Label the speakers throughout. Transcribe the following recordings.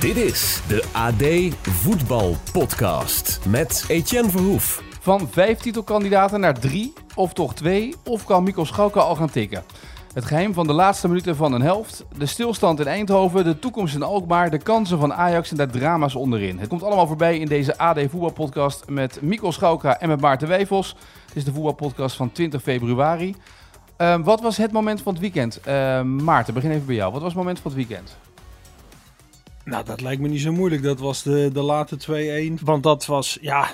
Speaker 1: Dit is de AD Voetbal Podcast met Etienne Verhoef.
Speaker 2: Van vijf titelkandidaten naar drie, of toch twee, of kan Mikkel Schauka al gaan tikken? Het geheim van de laatste minuten van een helft, de stilstand in Eindhoven, de toekomst in Alkmaar, de kansen van Ajax en de drama's onderin. Het komt allemaal voorbij in deze AD Voetbalpodcast met Mikkel Schauka en met Maarten Wijfels. Het is de voetbalpodcast van 20 februari. Uh, wat was het moment van het weekend? Uh, Maarten, begin even bij jou. Wat was het moment van het weekend?
Speaker 3: Nou, dat lijkt me niet zo moeilijk. Dat was de, de late 2-1. Want dat was, ja,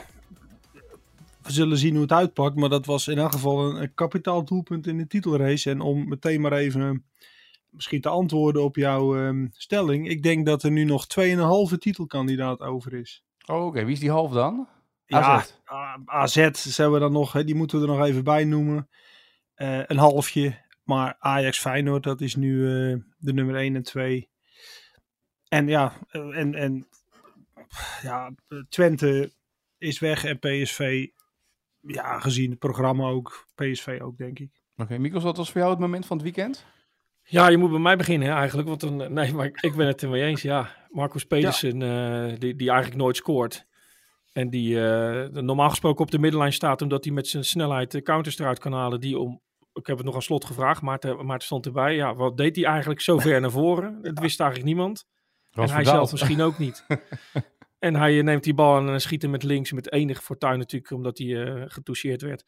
Speaker 3: we zullen zien hoe het uitpakt. Maar dat was in elk geval een, een kapitaal doelpunt in de titelrace. En om meteen maar even misschien te antwoorden op jouw um, stelling. Ik denk dat er nu nog 2,5 titelkandidaat over is.
Speaker 2: Oh, oké. Okay. Wie is die half dan?
Speaker 3: AZ. Ja, AZ zullen we dan nog, hè, die moeten we er nog even bij noemen. Uh, een halfje. Maar Ajax Feyenoord, dat is nu uh, de nummer 1 en 2. En ja, en, en ja, Twente is weg en PSV, ja, gezien het programma ook, PSV ook, denk ik.
Speaker 2: Oké, okay, Mikos, wat was voor jou het moment van het weekend?
Speaker 4: Ja, je moet bij mij beginnen eigenlijk, want een, nee, maar ik ben het er mee eens. Ja, Marcus Pedersen, ja. uh, die, die eigenlijk nooit scoort. En die uh, normaal gesproken op de middenlijn staat, omdat hij met zijn snelheid de counters eruit kan halen. Die om, ik heb het nog aan slot gevraagd, maar het stond erbij. Ja, wat deed hij eigenlijk zo ver naar voren? Dat wist eigenlijk niemand. En hij zelf misschien ook niet. en hij neemt die bal en schiet hem met links, met enige fortuin natuurlijk, omdat hij uh, getoucheerd werd.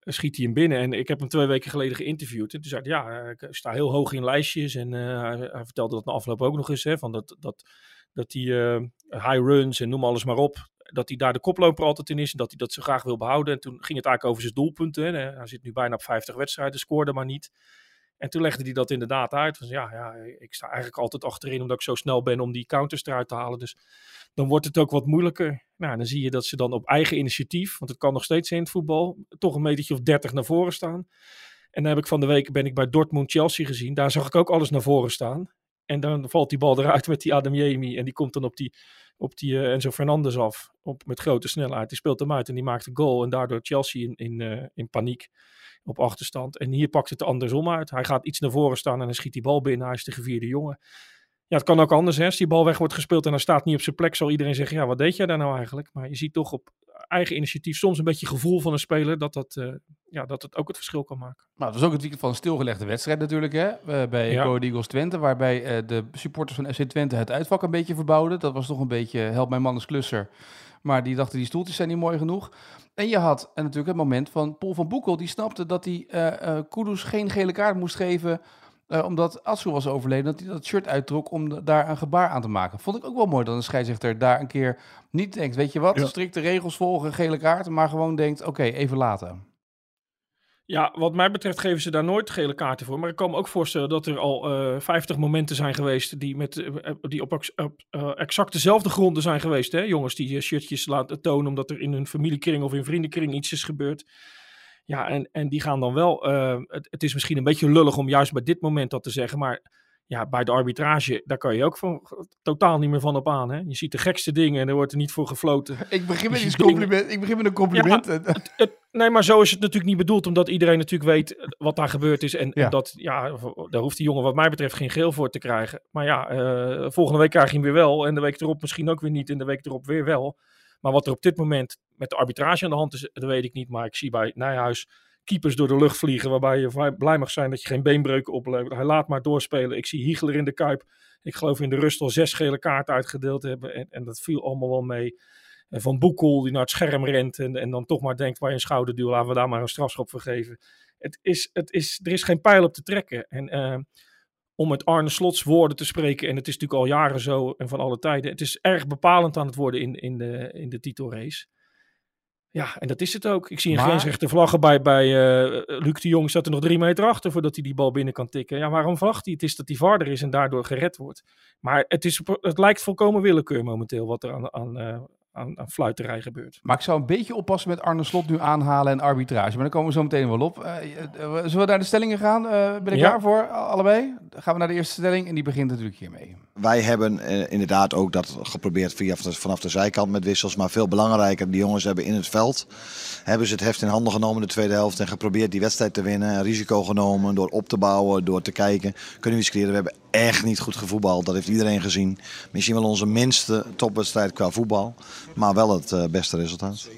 Speaker 4: Schiet hij hem binnen. En ik heb hem twee weken geleden geïnterviewd. En toen zei hij, ja, ik sta heel hoog in lijstjes. En uh, hij, hij, vertelde dat na afloop ook nog eens. Hè, van dat, dat, dat hij uh, high runs en noem alles maar op. Dat hij daar de koploper altijd in is. En dat hij dat zo graag wil behouden. En toen ging het eigenlijk over zijn doelpunten. Hè. Hij zit nu bijna op 50 wedstrijden, scoorde maar niet. En toen legde hij dat inderdaad uit. Van, ja, ja, ik sta eigenlijk altijd achterin omdat ik zo snel ben om die counters eruit te halen. Dus dan wordt het ook wat moeilijker. Nou, dan zie je dat ze dan op eigen initiatief, want het kan nog steeds in het voetbal, toch een metertje of 30 naar voren staan. En dan heb ik van de week ben ik bij Dortmund Chelsea gezien. Daar zag ik ook alles naar voren staan. En dan valt die bal eruit met die Adam Yemi. En die komt dan op die, op die uh, Enzo Fernandes af. Op, met grote snelheid. Die speelt hem uit en die maakt een goal. En daardoor Chelsea in, in, uh, in paniek op achterstand. En hier pakt het andersom uit. Hij gaat iets naar voren staan en dan schiet die bal binnen. Hij is de gevierde jongen. Ja, het kan ook anders. Hè. Als die bal weg wordt gespeeld en hij staat niet op zijn plek, zal iedereen zeggen: Ja, wat deed jij daar nou eigenlijk? Maar je ziet toch op eigen initiatief soms een beetje gevoel van een speler dat, dat, uh, ja, dat het ook het verschil kan maken.
Speaker 2: Maar het was ook het weekend van een stilgelegde wedstrijd natuurlijk hè? Uh, bij ja. Go Eagles Twente, waarbij uh, de supporters van FC Twente het uitvak een beetje verbouwden. Dat was toch een beetje help mijn man klusser. Maar die dachten die stoeltjes zijn niet mooi genoeg. En je had en natuurlijk het moment van Paul van Boekel. Die snapte dat hij uh, Kudus geen gele kaart moest geven. Uh, omdat Atsu was overleden. Dat hij dat shirt uittrok om daar een gebaar aan te maken. Vond ik ook wel mooi dat een scheidsrechter daar een keer niet denkt. Weet je wat, ja. strikte regels volgen, gele kaart. Maar gewoon denkt, oké, okay, even laten.
Speaker 4: Ja, wat mij betreft geven ze daar nooit gele kaarten voor. Maar ik kan me ook voorstellen dat er al uh, 50 momenten zijn geweest die, met, uh, die op, exact dezelfde gronden zijn geweest. Hè? Jongens die shirtjes laten tonen omdat er in hun familiekring of in vriendenkring iets is gebeurd. Ja, en, en die gaan dan wel. Het, het, is misschien een beetje lullig om juist bij dit moment dat te zeggen. Maar ja, bij de arbitrage, daar kan je ook van, totaal niet meer van op aan. Hè? Je ziet de gekste dingen en er wordt er niet voor gefloten.
Speaker 2: Ik begin met, een compliment, ik begin met een compliment.
Speaker 4: Ja, het, het, nee, maar zo is het natuurlijk niet bedoeld, omdat iedereen natuurlijk weet wat daar gebeurd is. En, ja. en dat, ja, daar hoeft die jongen wat mij betreft geen geel voor te krijgen. Maar ja, uh, volgende week krijg je hem weer wel. En de week erop misschien ook weer niet. En de week erop weer wel. Maar wat er op dit moment met de arbitrage aan de hand is, dat weet ik niet. Maar ik zie bij Nijhuis keepers door de lucht vliegen. Waarbij je blij mag zijn dat je geen beenbreuken oplevert. Hij laat maar doorspelen. Ik zie Hiegler in de Kuip. Ik geloof in de rust al zes gele kaarten uitgedeeld hebben. En, en dat viel allemaal wel mee. En van Boekel die naar het scherm rent. En, en dan toch maar denkt bij een schouderduw. Laten we daar maar een strafschop voor geven. Het is, het is, er is geen pijl op te trekken. En uh, om met Arne Slots woorden te spreken. En het is natuurlijk al jaren zo en van alle tijden. Het is erg bepalend aan het worden in, in, de, in de titelrace. Ja, en dat is het ook. Ik zie een maar... grensrechter vlaggen bij, bij uh, Luc de Jong. Staat er nog drie meter achter voordat hij die bal binnen kan tikken. Ja, waarom vlagt hij? Het is dat hij vaarder is en daardoor gered wordt. Maar het, is, het lijkt volkomen willekeur momenteel wat er aan, aan, uh, aan, aan fluiterij gebeurt.
Speaker 2: Maar ik zou een beetje oppassen met Arne Slot nu aanhalen en arbitrage. Maar dan komen we zo meteen wel op. Uh, zullen we naar de stellingen gaan? ben ik ja. klaar voor, allebei? Dan gaan we naar de eerste stelling en die begint natuurlijk hiermee.
Speaker 5: Wij hebben uh, inderdaad ook dat geprobeerd via, vanaf de zijkant met wissels. Maar veel belangrijker, die jongens hebben in het veld hebben ze het heft in handen genomen de tweede helft. En geprobeerd die wedstrijd te winnen. Risico genomen door op te bouwen, door te kijken. Kunnen we iets creëren. We hebben echt niet goed gevoetbald. Dat heeft iedereen gezien. Misschien wel onze minste topwedstrijd qua voetbal. Maar wel het beste resultaat.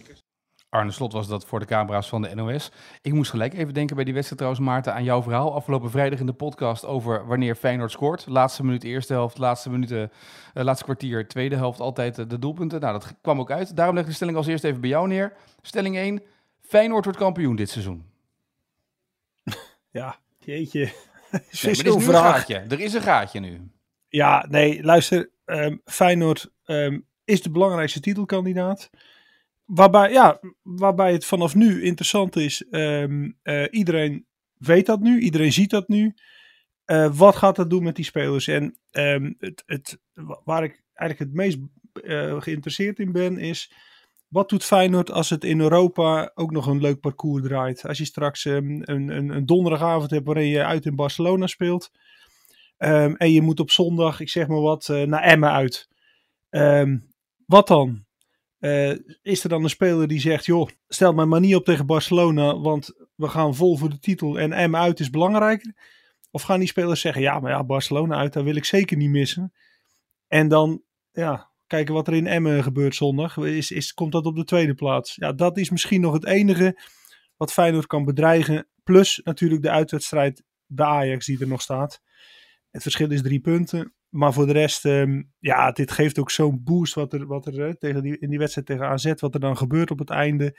Speaker 2: Arne Slot was dat voor de camera's van de NOS. Ik moest gelijk even denken bij die wedstrijd trouwens, Maarten, aan jouw verhaal afgelopen vrijdag in de podcast over wanneer Feyenoord scoort. Laatste minuut eerste helft, laatste minuten, uh, laatste kwartier, tweede helft altijd uh, de doelpunten. Nou, dat kwam ook uit. Daarom leg ik de stelling als eerst even bij jou neer. Stelling 1, Feyenoord wordt kampioen dit seizoen.
Speaker 3: Ja, jeetje.
Speaker 2: Nee, er is nu een gaatje. Er is een gaatje nu.
Speaker 3: Ja, nee, luister. Um, Feyenoord um, is de belangrijkste titelkandidaat. Waarbij, ja, waarbij het vanaf nu interessant is. Um, uh, iedereen weet dat nu, iedereen ziet dat nu. Uh, wat gaat dat doen met die spelers? En um, het, het, waar ik eigenlijk het meest uh, geïnteresseerd in ben, is. Wat doet Feyenoord als het in Europa ook nog een leuk parcours draait? Als je straks um, een, een, donderdagavond hebt waarin je uit in Barcelona speelt. en je moet op zondag, ik zeg maar wat, naar Emmen uit. Wat dan? Uh, is er dan een speler die zegt: joh, stel mij maar niet op tegen Barcelona, want we gaan vol voor de titel en M uit is belangrijker? Of gaan die spelers zeggen: ja, maar ja, Barcelona uit, daar wil ik zeker niet missen. En dan, ja, kijken wat er in Emmen gebeurt zondag. Is, is, komt dat op de tweede plaats? Ja, dat is misschien nog het enige wat Feyenoord kan bedreigen. Plus natuurlijk de uitwedstrijd bij Ajax die er nog staat. Het verschil is drie punten. Maar voor de rest, um, ja, dit geeft ook zo'n boost wat er, wat er tegen die, in die wedstrijd tegen AZ, wat er dan gebeurt op het einde.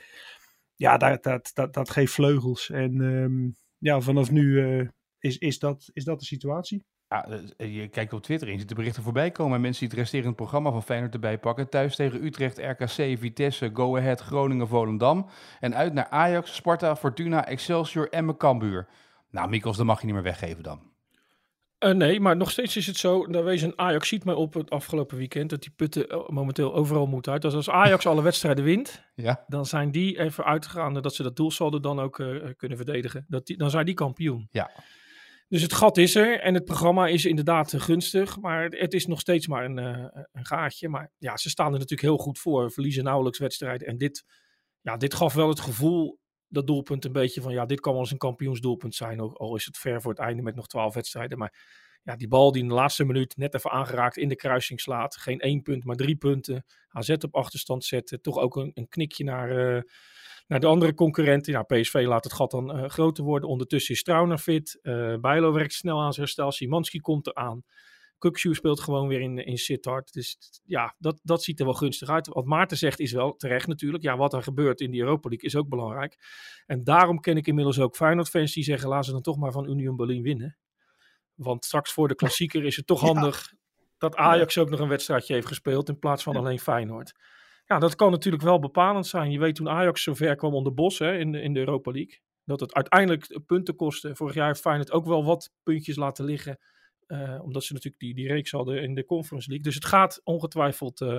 Speaker 3: Ja, dat, dat, dat, dat geeft vleugels. En um, ja, vanaf nu uh, is, is, dat, is dat de situatie.
Speaker 2: Ja, je kijkt op Twitter en je ziet de berichten voorbij komen. En mensen die het resterende programma van Feyenoord erbij pakken. Thuis tegen Utrecht, RKC, Vitesse, Go Ahead, Groningen, Volendam. En uit naar Ajax, Sparta, Fortuna, Excelsior en Cambuur. Nou, Mikkels, dat mag je niet meer weggeven dan.
Speaker 4: Uh, nee, maar nog steeds is het zo. Daar wees een Ajax ziet mij op het afgelopen weekend dat die putten eh, momenteel overal moet uit. Dus als Ajax alle wedstrijden wint, ja. dan zijn die even uitgegaan dat ze dat doelsaldo dan ook uh, kunnen verdedigen. Dat die, dan zijn die kampioen.
Speaker 2: Ja.
Speaker 4: Dus het gat is er en het programma is inderdaad gunstig, maar het is nog steeds maar een, een gaatje. Maar ja, ze staan er natuurlijk heel goed voor, verliezen nauwelijks wedstrijden. En dit, ja, dit gaf wel het gevoel dat doelpunt een beetje van ja, dit kan wel eens een kampioensdoelpunt zijn. Al is het ver voor het einde met nog twaalf wedstrijden. Maar ja, die bal die in de laatste minuut net even aangeraakt in de kruising slaat. Geen één punt, maar drie punten. AZ op achterstand zetten. Toch ook een, een knikje naar, uh, naar de andere concurrenten. Ja, PSV laat het gat dan uh, groter worden. Ondertussen is Trauner fit. Uh, Bijlo werkt snel aan zijn herstel. Simanski komt eraan. Kukshoe speelt gewoon weer in, in Sittard. Dus ja, dat, dat ziet er wel gunstig uit. Wat Maarten zegt is wel terecht natuurlijk. Ja, wat er gebeurt in die Europa League is ook belangrijk. En daarom ken ik inmiddels ook Feyenoord-fans die zeggen... laten ze dan toch maar van Union Berlin winnen. Want straks voor de klassieker is het toch handig... dat Ajax ook nog een wedstrijdje heeft gespeeld... in plaats van alleen Feyenoord. Ja, dat kan natuurlijk wel bepalend zijn. Je weet toen Ajax zover kwam onder Bos hè, in, de, in de Europa League... dat het uiteindelijk punten kostte. Vorig jaar heeft Feyenoord ook wel wat puntjes laten liggen... Uh, omdat ze natuurlijk die, die reeks hadden in de Conference League. Dus het gaat ongetwijfeld uh,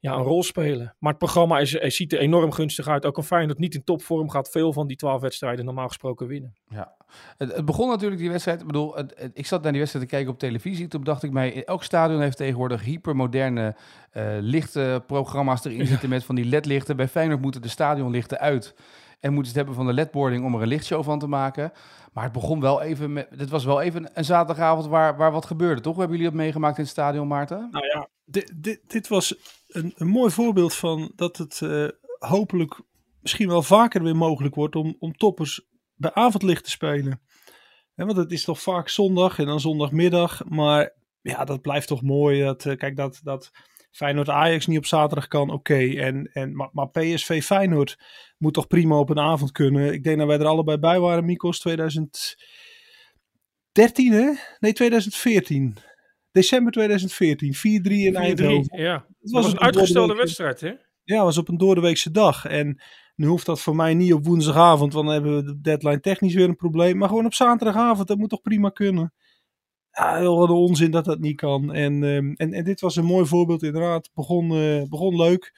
Speaker 4: ja, een rol spelen. Maar het programma is, is, ziet er enorm gunstig uit. Ook een Feyenoord niet in topvorm gaat veel van die twaalf wedstrijden normaal gesproken winnen.
Speaker 2: Ja, het, het begon natuurlijk die wedstrijd. Ik bedoel, het, het, ik zat naar die wedstrijd te kijken op televisie. Toen dacht ik mij, elk stadion heeft tegenwoordig hypermoderne uh, lichtprogramma's erin zitten met van die ledlichten. Bij Feyenoord moeten de stadionlichten uit. En moeten ze het hebben van de ledboarding om er een lichtshow van te maken. Maar het begon wel even met. Dit was wel even een zaterdagavond waar, waar wat gebeurde, toch? Hebben jullie dat meegemaakt in het stadion, Maarten?
Speaker 3: Nou ja, dit, dit, dit was een, een mooi voorbeeld van dat het uh, hopelijk misschien wel vaker weer mogelijk wordt om, om toppers bij avondlicht te spelen. Want het is toch vaak zondag en dan zondagmiddag. Maar ja, dat blijft toch mooi. Dat, uh, kijk, dat, dat Feyenoord Ajax niet op zaterdag kan, oké. Okay. En, en, maar, maar, PSV Feyenoord moet toch prima op een avond kunnen. Ik denk dat wij er allebei bij waren, Mikos, 2013 hè? Nee, 2014. December 2014, 4-3 in Eindhoven.
Speaker 4: Ja, het was, was een uitgestelde wedstrijd hè?
Speaker 3: Ja, was op een doordeweekse dag. En nu hoeft dat voor mij niet op woensdagavond, want dan hebben we de deadline technisch weer een probleem. Maar gewoon op zaterdagavond, dat moet toch prima kunnen ja, heel de onzin dat dat niet kan. En, um, en, en dit was een mooi voorbeeld inderdaad. Begon, uh, begon leuk.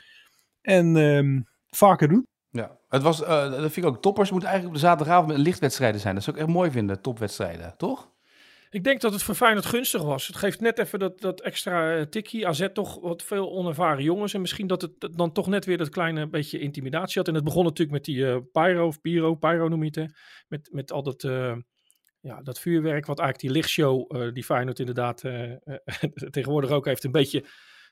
Speaker 3: En um, vaker doen.
Speaker 2: Ja, het was, uh, dat vind ik ook toppers. moeten eigenlijk op de zaterdagavond met lichtwedstrijden zijn. Dat zou ik echt mooi vinden, topwedstrijden, toch?
Speaker 4: Ik denk dat het voor Feyenoord gunstig was. Het geeft net even dat, dat extra uh, tikkie. AZ toch wat veel onervaren jongens. En misschien dat het dan toch net weer dat kleine beetje intimidatie had. En het begon natuurlijk met die uh, Pyro of Pyro, Pyro noem je het. Met, met al dat ja, dat vuurwerk, wat eigenlijk die lichtshow, uh, die Feyenoord inderdaad uh, tegenwoordig ook heeft, een beetje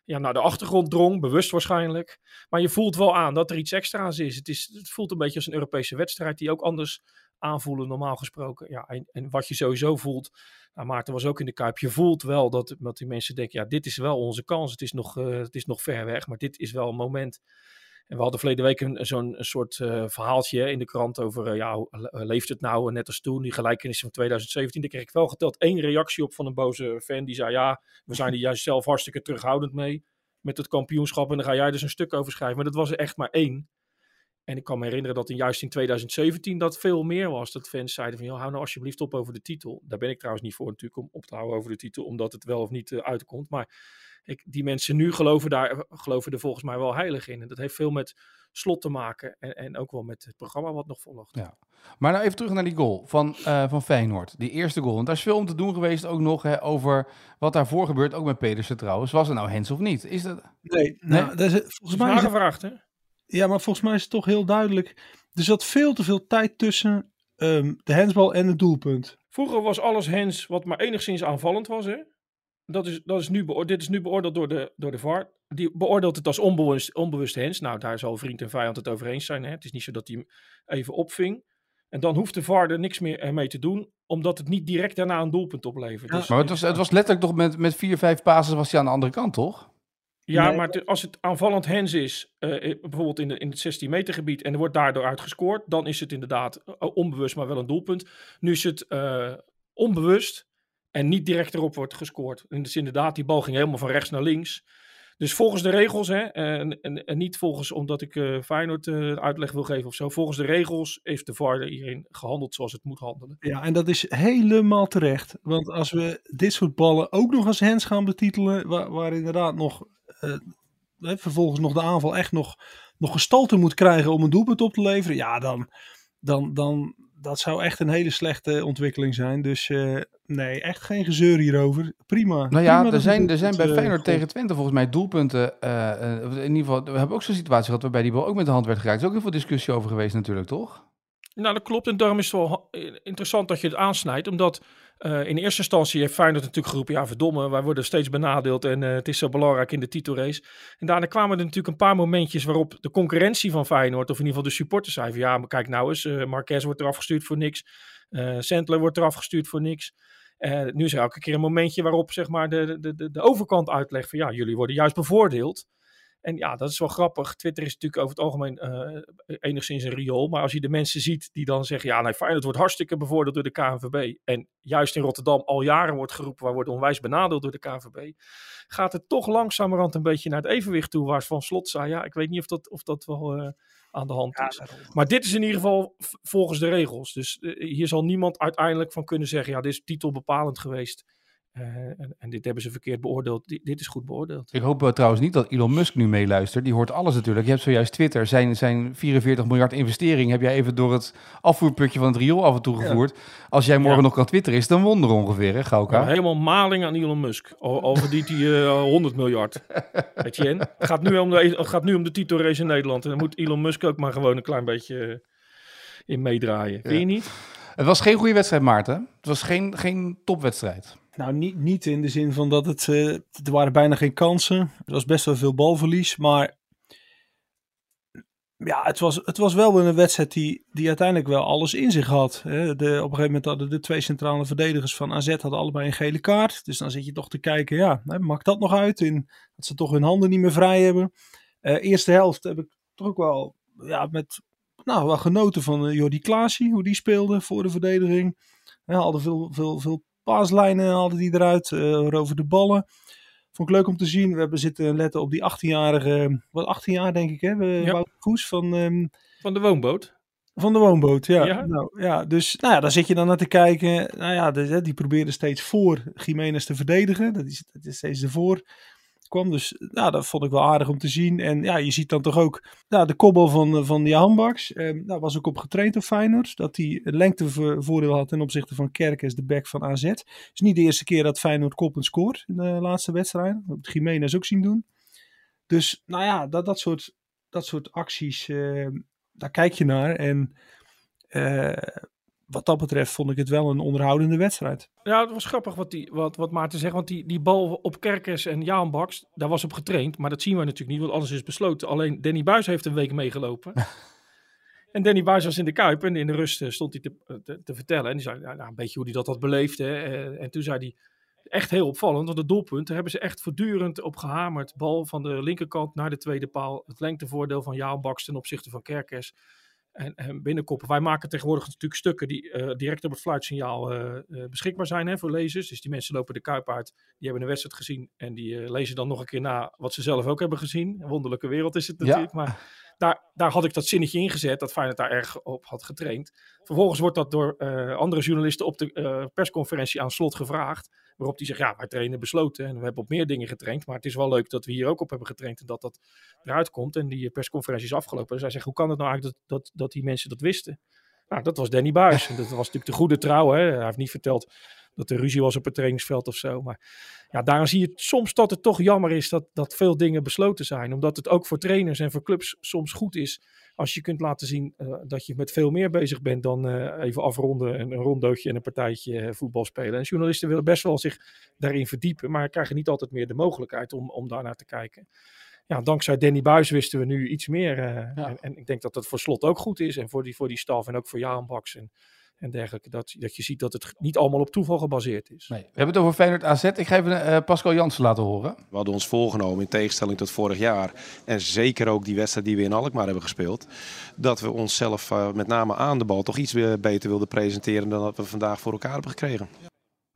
Speaker 4: ja, naar de achtergrond drong, bewust waarschijnlijk. Maar je voelt wel aan dat er iets extra's is. Het, is, het voelt een beetje als een Europese wedstrijd die ook anders aanvoelen, normaal gesproken. Ja, en, en wat je sowieso voelt, nou, Maarten was ook in de Kuip, je voelt wel dat, dat die mensen denken, ja, dit is wel onze kans. Het is nog, het is nog ver weg, maar dit is wel een moment en we hadden verleden week zo'n soort uh, verhaaltje in de krant over, uh, ja, leeft het nou net als toen, die gelijkenis van 2017. Daar kreeg ik wel geteld één reactie op van een boze fan die zei, ja, we zijn er juist zelf hartstikke terughoudend mee met het kampioenschap en dan ga jij dus een stuk over schrijven. Maar dat was er echt maar één. En ik kan me herinneren dat in, juist in 2017 dat veel meer was. Dat fans zeiden van, hou nou alsjeblieft op over de titel. Daar ben ik trouwens niet voor natuurlijk om op te houden over de titel, omdat het wel of niet uitkomt. Maar ik, die mensen nu geloven, daar, geloven er volgens mij wel heilig in. En dat heeft veel met slot te maken en, en ook wel met het programma wat nog volgt.
Speaker 2: Ja. Maar nou even terug naar die goal van, uh, van Feyenoord. Die eerste goal. Want daar is veel om te doen geweest ook nog hè, over wat daarvoor gebeurt. Ook met Pedersen trouwens. Was het nou Hens of niet? Is dat...
Speaker 3: Nee, nou, nee? Dat is, volgens mij
Speaker 4: is gevraagd hè?
Speaker 3: Ja, maar volgens mij is het toch heel duidelijk. Er zat veel te veel tijd tussen um, de hensbal en het doelpunt.
Speaker 4: Vroeger was alles hens wat maar enigszins aanvallend was hè? Dat is, dat is nu dit is nu beoordeeld door de, door de VAR. Die beoordeelt het als onbewust, onbewust hens. Nou, daar zal vriend en vijand het over eens zijn. Hè? Het is niet zo dat hij hem even opving. En dan hoeft de VAR er niks meer mee te doen, omdat het niet direct daarna een doelpunt oplevert.
Speaker 2: Dus, maar het was, het was letterlijk toch met, met vier, vijf pases was hij aan de andere kant, toch?
Speaker 4: Ja, maar als het aanvallend hens is, uh, bijvoorbeeld in, de, in het 16 meter gebied, en er wordt daardoor uitgescoord, dan is het inderdaad onbewust, maar wel een doelpunt. Nu is het uh, onbewust, en niet direct erop wordt gescoord. En dus inderdaad, die bal ging helemaal van rechts naar links. Dus volgens de regels, hè, en, en, niet volgens omdat ik uh, Feyenoord uh, uitleg wil geven of zo. Volgens de regels heeft de VAR hierin gehandeld zoals het moet handelen.
Speaker 3: Ja, en dat is helemaal terecht. Want als we dit soort ballen ook nog als hens gaan betitelen, waar, inderdaad nog uh, vervolgens nog de aanval echt nog, nog gestalte moet krijgen om een doelpunt op te leveren. Ja, dan, dan, dan, dat zou echt een hele slechte ontwikkeling zijn. Dus uh, nee, echt geen gezeur hierover. Prima.
Speaker 2: Nou ja, er zijn, er zijn bij Feyenoord tegen Twente volgens mij doelpunten. Uh, in ieder geval, we hebben ook zo'n situatie gehad waarbij die bal ook met de hand werd geraakt. Er is ook heel veel discussie over geweest natuurlijk, toch?
Speaker 4: Nou, dat klopt. En daarom is het wel interessant dat je het aansnijdt. Omdat uh, in eerste instantie heeft Feyenoord natuurlijk geroepen... ja, verdomme, wij worden steeds benadeeld en uh, het is zo belangrijk in de titelrace. En daarna kwamen er natuurlijk een paar momentjes... waarop de concurrentie van Feyenoord, of in ieder geval de supporters... zeiden van ja, maar kijk nou eens, uh, Marquez wordt eraf gestuurd voor niks. Sandler wordt eraf gestuurd voor niks. nu is er elke keer een momentje waarop zeg maar, de, de, de, de overkant uitlegt van... ja, jullie worden juist bevoordeeld... En ja, dat is wel grappig. Twitter is natuurlijk over het algemeen uh, enigszins een riool. Maar als je de mensen ziet die dan zeggen... ja, nee, Feyenoord wordt hartstikke bevoordeeld door de KNVB. En juist in Rotterdam al jaren wordt geroepen... wij worden onwijs benadeeld door de KNVB. Gaat het toch langzamerhand een beetje naar het evenwicht toe... waar Van Slot zei, ja, ik weet niet of dat, of dat wel uh, aan de hand is. Maar dit is in ieder geval volgens de regels. Dus hier zal niemand uiteindelijk van kunnen zeggen... ja, dit is titelbepalend geweest... Uh, en, en, dit hebben ze verkeerd beoordeeld. D dit is goed beoordeeld.
Speaker 2: Ik hoop uh, trouwens niet dat Elon Musk nu meeluistert. Die hoort alles natuurlijk. Je hebt zojuist Twitter. Zijn, zijn 44 miljard investering heb jij even door het afvoerputje van het riool af en toe gevoerd. Ja. Als jij morgen ja. nog kan twitteren, is het een wonder ongeveer, hè, Gauka?
Speaker 4: Ja, helemaal maling aan Elon Musk. Al, al verdient hij uh, 100 miljard. Weet je, het gaat, nu om de, het gaat nu om de titelrace in Nederland. En dan moet Elon Musk ook maar gewoon een klein beetje in meedraaien. Vind je niet?
Speaker 2: Het was geen goede wedstrijd, Maarten. Het was geen, geen topwedstrijd.
Speaker 3: Nou, niet, niet in de zin van dat het. Uh, er waren bijna geen kansen. Er was best wel veel balverlies. Maar. Ja, het was, het was wel een wedstrijd die, die uiteindelijk wel alles in zich had. Hè. De, op een gegeven moment hadden de twee centrale verdedigers van AZ hadden allebei een gele kaart. Dus dan zit je toch te kijken, ja, maakt dat nog uit? In, dat ze toch hun handen niet meer vrij hebben. Uh, eerste helft heb ik toch ook wel ja, met nou, wel genoten van uh, Jordi Klaasie, hoe die speelde voor de verdediging. Ja, hadden veel, veel, veel paaslijnen hadden die eruit, uh, over de ballen. Vond ik leuk om te zien. We hebben zitten letten op die 18-jarige, wat 18 jaar denk ik hè, we, ja. Goes van... Um,
Speaker 4: van de woonboot.
Speaker 3: Van de woonboot, ja. ja. Nou, ja dus nou ja, daar zit je dan naar te kijken. Nou ja, de, die probeerde steeds voor Jiménez te verdedigen. Dat is, dat is steeds ervoor Dus nou, dat vond ik wel aardig om te zien. En ja, je ziet dan toch ook nou, de kobbel van, van Jan Baks. Eh, nou, was ook op getraind op Feyenoord. Dat hij lengtevoordeel had ten opzichte van Kerkers, de back van AZ. Het is niet de eerste keer dat Feyenoord koppend scoort in de laatste wedstrijd. Dat heb Jiménez ook zien doen. Dus nou ja, dat, dat, soort, dat soort acties, uh, daar kijk je naar. En uh, wat dat betreft vond ik het wel een onderhoudende wedstrijd.
Speaker 4: Ja, het was grappig wat, die, wat, wat Maarten zegt. Want die, die bal op Kerkers en Jaan Baks, daar was op getraind. Maar dat zien we natuurlijk niet, want alles is besloten. Alleen Danny Buis heeft een week meegelopen. en Danny Buis was in de Kuip en in de rust eh, stond hij te, te, te vertellen. En die zei nou, een beetje hoe hij dat had beleefd. Hè. Eh, en toen zei hij, echt heel opvallend, want de doelpunten hebben ze echt voortdurend op gehamerd. Bal van de linkerkant naar de tweede paal. Het lengtevoordeel van Jaan Baks ten opzichte van Kerkers en, en binnenkoppen. Wij maken tegenwoordig natuurlijk stukken die uh, direct op het fluitsignaal uh, beschikbaar zijn hè, voor lezers. Dus die mensen lopen de kuip uit, die hebben een wedstrijd gezien en die lezen dan nog een keer na wat ze zelf ook hebben gezien. Een wonderlijke wereld is het natuurlijk, ja. maar daar, daar had ik dat zinnetje ingezet, dat Feyenoord daar erg op had getraind. Vervolgens wordt dat door andere journalisten op de persconferentie aan slot gevraagd. Waarop die zegt, ja, wij trainen besloten en we hebben op meer dingen getraind. Maar het is wel leuk dat we hier ook op hebben getraind en dat dat eruit komt. En die persconferentie is afgelopen. Dus hij zegt, hoe kan het nou eigenlijk dat, dat, dat die mensen dat wisten? Nou, dat was Danny Buis. En dat was natuurlijk de goede trouw. Hè? Hij heeft niet verteld dat er ruzie was op het trainingsveld of zo. Maar ja, daarom zie je soms dat het toch jammer is dat, dat veel dingen besloten zijn. Omdat het ook voor trainers en voor clubs soms goed is als je kunt laten zien uh, dat je met veel meer bezig bent dan uh, even afronden en een rondootje en een partijtje uh, voetbal spelen. En journalisten willen best wel zich daarin verdiepen, maar krijgen niet altijd meer de mogelijkheid om, om daar naar te kijken. Ja, dankzij Danny Buis wisten we nu iets meer. Ja. En, en, ik denk dat dat voor Slot ook goed is en voor die, voor die staf en ook voor Jaan Baks en, en dergelijke. Dat, dat je ziet dat het niet allemaal op toeval gebaseerd is.
Speaker 2: Nee. We hebben het over Feyenoord AZ. Ik ga even uh, Pascal Jansen laten horen.
Speaker 6: We hadden ons voorgenomen, in tegenstelling tot vorig jaar... en zeker ook die wedstrijd die we in Alkmaar hebben gespeeld... dat we onszelf uh, met name aan de bal toch iets beter wilden presenteren... dan dat we vandaag voor elkaar hebben gekregen.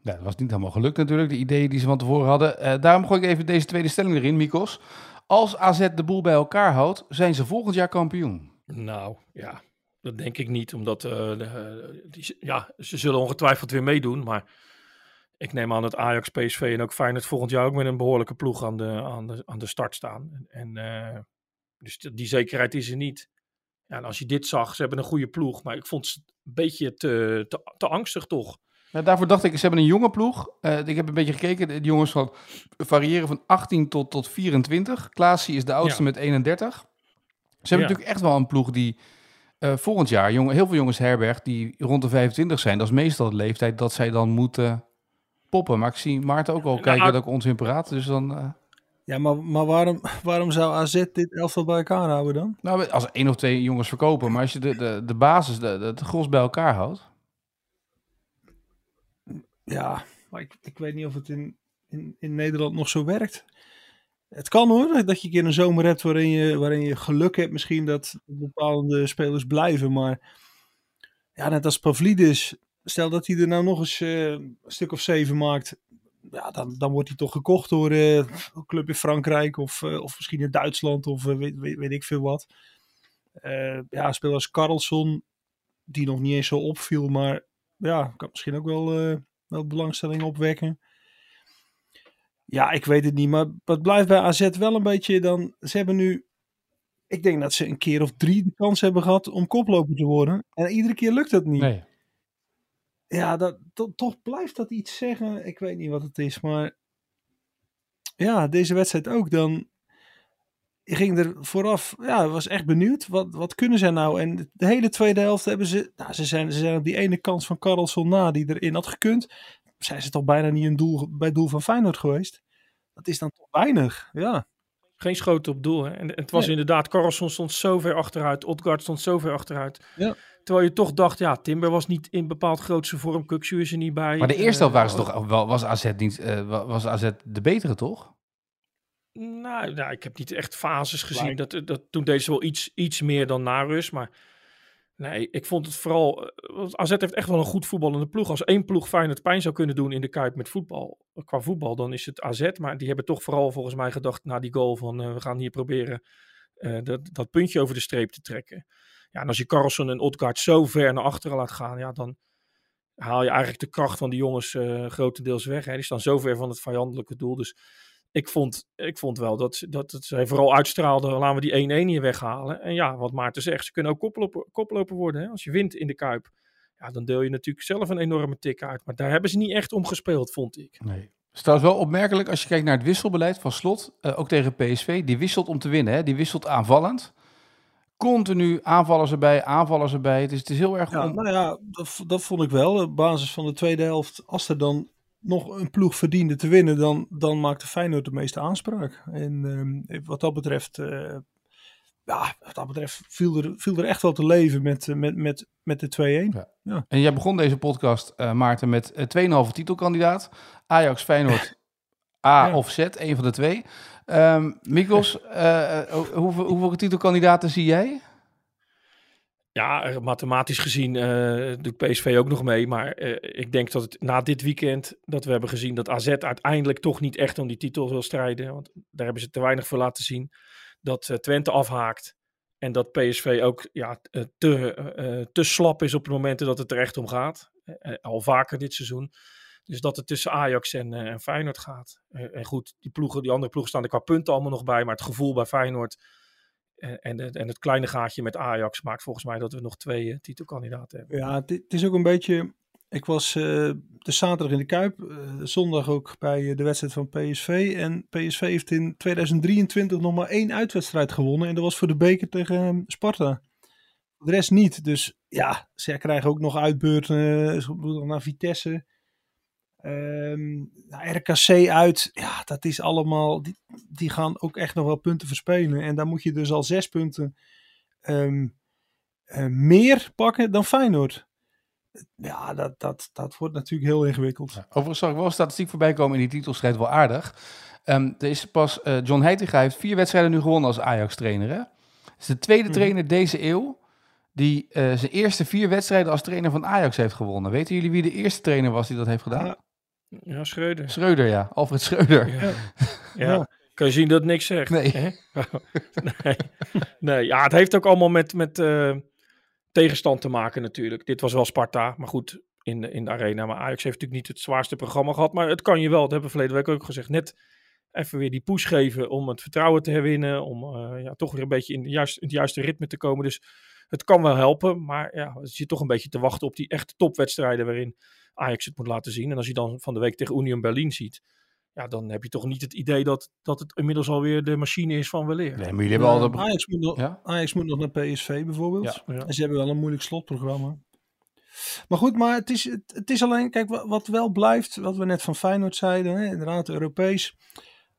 Speaker 2: Ja, dat was niet helemaal gelukt natuurlijk, de ideeën die ze van tevoren hadden. Uh, daarom gooi ik even deze tweede stelling erin, Mikos. Als AZ de boel bij elkaar houdt, zijn ze volgend jaar kampioen.
Speaker 4: Nou, ja, dat denk ik niet, omdat uh, de, die, ja, ze zullen ongetwijfeld weer meedoen. Maar ik neem aan dat Ajax, PSV en ook Feyenoord volgend jaar ook met een behoorlijke ploeg aan de, aan de, aan de start staan. En, uh, dus die zekerheid is er niet. Ja, en als je dit zag, ze hebben een goede ploeg, maar ik vond ze een beetje te, te, te angstig toch.
Speaker 2: Ja, daarvoor dacht ik, ze hebben een jonge ploeg. Uh, ik heb een beetje gekeken, de jongens van variëren van 18 tot, tot 24. Klaasie is de oudste ja. met 31. Ze hebben ja. natuurlijk echt wel een ploeg die uh, volgend jaar jong, heel veel jongens herberg die rond de 25 zijn. Dat is meestal de leeftijd dat zij dan moeten poppen. Maar ik zie Maarten ook al kijken dat ik onzin praat. Dus dan... Uh...
Speaker 3: Ja, maar, maar waarom, waarom zou AZ dit elftal bij elkaar houden dan?
Speaker 2: Nou, als één of twee jongens verkopen. Maar als je de, de, de basis, de, de, de gros bij elkaar houdt.
Speaker 3: Ja, maar ik, ik weet niet of het in, in, in Nederland nog zo werkt. Het kan hoor, dat je een keer een zomer hebt waarin je, waarin je geluk hebt misschien dat bepaalde spelers blijven. Maar ja, net als Pavlidis, stel dat hij er nou nog eens uh, een stuk of zeven maakt. Ja, dan, dan wordt hij toch gekocht door uh, een club in Frankrijk of, uh, of misschien in Duitsland of weet, weet, ik veel wat. ja, spelers Carlson, die nog niet eens zo opviel, maar ja, kan misschien ook wel, wel belangstelling opwekken. Ja, ik weet het niet. Maar het blijft bij AZ wel een beetje dan. Ze hebben nu. Ik denk dat ze een keer of drie de kans hebben gehad om koploper te worden. En iedere keer lukt dat niet.
Speaker 2: Nee.
Speaker 3: Ja, dat, to, toch blijft dat iets zeggen. Ik weet niet wat het is. Maar. Ja, deze wedstrijd ook. Dan. Je ging er vooraf. Ja, was echt benieuwd. Wat, wat kunnen zij nou? En de hele tweede helft hebben ze. Nou, ze, zijn, ze zijn op die ene kans van Carlson na die erin had gekund zijn ze toch bijna niet een doel, bij doel van Feyenoord geweest. Dat is dan toch weinig, ja.
Speaker 4: Geen schoten op doel. Hè? En het was nee. inderdaad, Carlson stond zo ver achteruit. Odgaard stond zo ver achteruit.
Speaker 3: Ja.
Speaker 4: Terwijl je toch dacht, ja, Timber was niet in bepaald grootste vorm. Kuksu is er niet bij.
Speaker 2: Maar de eerste helft waren ze toch, wel, was AZ, niet, uh, was AZ de betere, toch?
Speaker 4: Nou, nou, ik heb niet echt fases gezien. Dat, dat, toen deed ze wel iets, iets meer dan na rust. Maar Nee, ik vond het vooral. AZ heeft echt wel een goed voetballende ploeg. Als één ploeg Feyenoord pijn zou kunnen doen in de Kuip met voetbal, qua voetbal, dan is het AZ. Maar die hebben toch vooral volgens mij gedacht na die goal van uh, we gaan hier proberen dat, dat puntje over de streep te trekken. Ja, en als je Carlson en Odgaard zo ver naar achteren laat gaan, ja, dan haal je eigenlijk de kracht van die jongens grotendeels weg. Hè. Die staan zo ver van het vijandelijke doel. Dus ik vond, ik vond wel dat, dat het vooral uitstraalde, laten we die 1-1 hier weghalen. En ja, wat Maarten zegt, ze kunnen ook koploper, koploper worden. Hè? Als je wint in de Kuip, ja, dan deel je natuurlijk zelf een enorme tik uit. Maar daar hebben ze niet echt om gespeeld, vond ik.
Speaker 2: Nee. Het is trouwens wel opmerkelijk als je kijkt naar het wisselbeleid van Slot, uh, ook tegen PSV. Die wisselt om te winnen, hè? die wisselt aanvallend. continu aanvallers erbij, aanvallers erbij. Het is, het is heel erg...
Speaker 3: Ja,
Speaker 2: om-
Speaker 3: nou ja, dat, dat vond ik wel. Op basis van de tweede helft, als er dan nog een ploeg verdiende te winnen, dan, dan maakte Feyenoord de meeste aanspraak. En ehm, wat dat betreft, eh, ja, wat dat betreft viel er, viel er echt wel te leven met, eh, met, met, met de 2-1.
Speaker 2: Ja. En jij begon deze podcast, eh, Maarten, met eh 2,5 titelkandidaat. Ajax, Feyenoord, A
Speaker 3: Ja.
Speaker 2: of Z, een van de twee. Ehm Mikos, hoeveel, hoeveel titelkandidaten zie jij?
Speaker 4: Ja, eh, mathematisch gezien eh doet PSV ook nog mee. Maar eh, ik denk dat het na dit weekend dat we hebben gezien dat AZ uiteindelijk toch niet echt om die titel wil strijden. Want daar hebben ze te weinig voor laten zien. Dat eh, Twente afhaakt. En dat PSV ook ja, te, te slap is op de momenten dat het er echt om gaat. Al vaker dit seizoen. Dus dat het tussen Ajax en, en Feyenoord gaat. En goed, die, ploegen, die andere ploegen staan er qua punten allemaal nog bij. Maar het gevoel bij Feyenoord en, en, het- kleine gaatje met Ajax maakt volgens mij dat we nog twee eh, titelkandidaten hebben.
Speaker 3: Ja, het, is ook een beetje. Ik was eh, de zaterdag in de Kuip, eh, zondag ook bij de wedstrijd van PSV. En PSV heeft in 2023 nog maar één uitwedstrijd gewonnen. En dat was voor de beker tegen eh, Sparta. De rest niet. Dus ja, ze krijgen ook nog uitbeurten. naar Vitesse. Ehm, nou, RKC uit. Ja, dat is allemaal. Die, die gaan ook echt nog wel punten verspelen. En daar moet je dus al zes punten ehm, eh, meer pakken dan Feyenoord. Ja, dat, dat, dat wordt natuurlijk heel ingewikkeld.
Speaker 2: Overigens zag ik wel statistiek voorbij komen in die titelstrijd, wel aardig. Ehm, er is pas eh, John Heitinga heeft vier wedstrijden nu gewonnen als Ajax-trainer. hè? Het is de tweede
Speaker 3: Mhm.
Speaker 2: trainer deze eeuw die eh, zijn eerste vier wedstrijden als trainer van Ajax heeft gewonnen. Weten jullie wie de eerste trainer was die dat heeft gedaan?
Speaker 3: Ja.
Speaker 4: Ja, Schreuder.
Speaker 2: Schreuder, ja. Alfred Schreuder.
Speaker 4: Ja. Ja.
Speaker 3: Ja.
Speaker 4: Kan je zien dat het niks zegt?
Speaker 2: Nee.
Speaker 4: hè? nee. nee. Ja, het heeft ook allemaal met, met eh, tegenstand te maken natuurlijk. Dit was wel Sparta, maar goed, in, de- in de arena. Maar Ajax heeft natuurlijk niet het zwaarste programma gehad. Maar het kan je wel, dat hebben we verleden week ook gezegd. Net even weer die push geven om het vertrouwen te herwinnen. Om eh, ja, toch weer een beetje in, de juist, in het juiste ritme te komen. Dus het kan wel helpen. Maar ja, je zit toch een beetje te wachten op die echte topwedstrijden waarin Ajax het moet laten zien. En als je dan van de week tegen Union Berlin ziet. Ja, dan heb je toch niet het idee dat, dat het inmiddels alweer de machine is van weleer.
Speaker 2: Nee, maar jullie hebben al... De-
Speaker 3: Ajax, moet nog,
Speaker 2: Ja?
Speaker 3: Ajax moet nog naar PSV bijvoorbeeld.
Speaker 2: Ja.
Speaker 4: Ja.
Speaker 3: En ze hebben wel een moeilijk slotprogramma. Maar goed, maar het is, het, het is alleen, kijk, wat, wat wel blijft, wat we net van Feyenoord zeiden, hè, inderdaad Europees.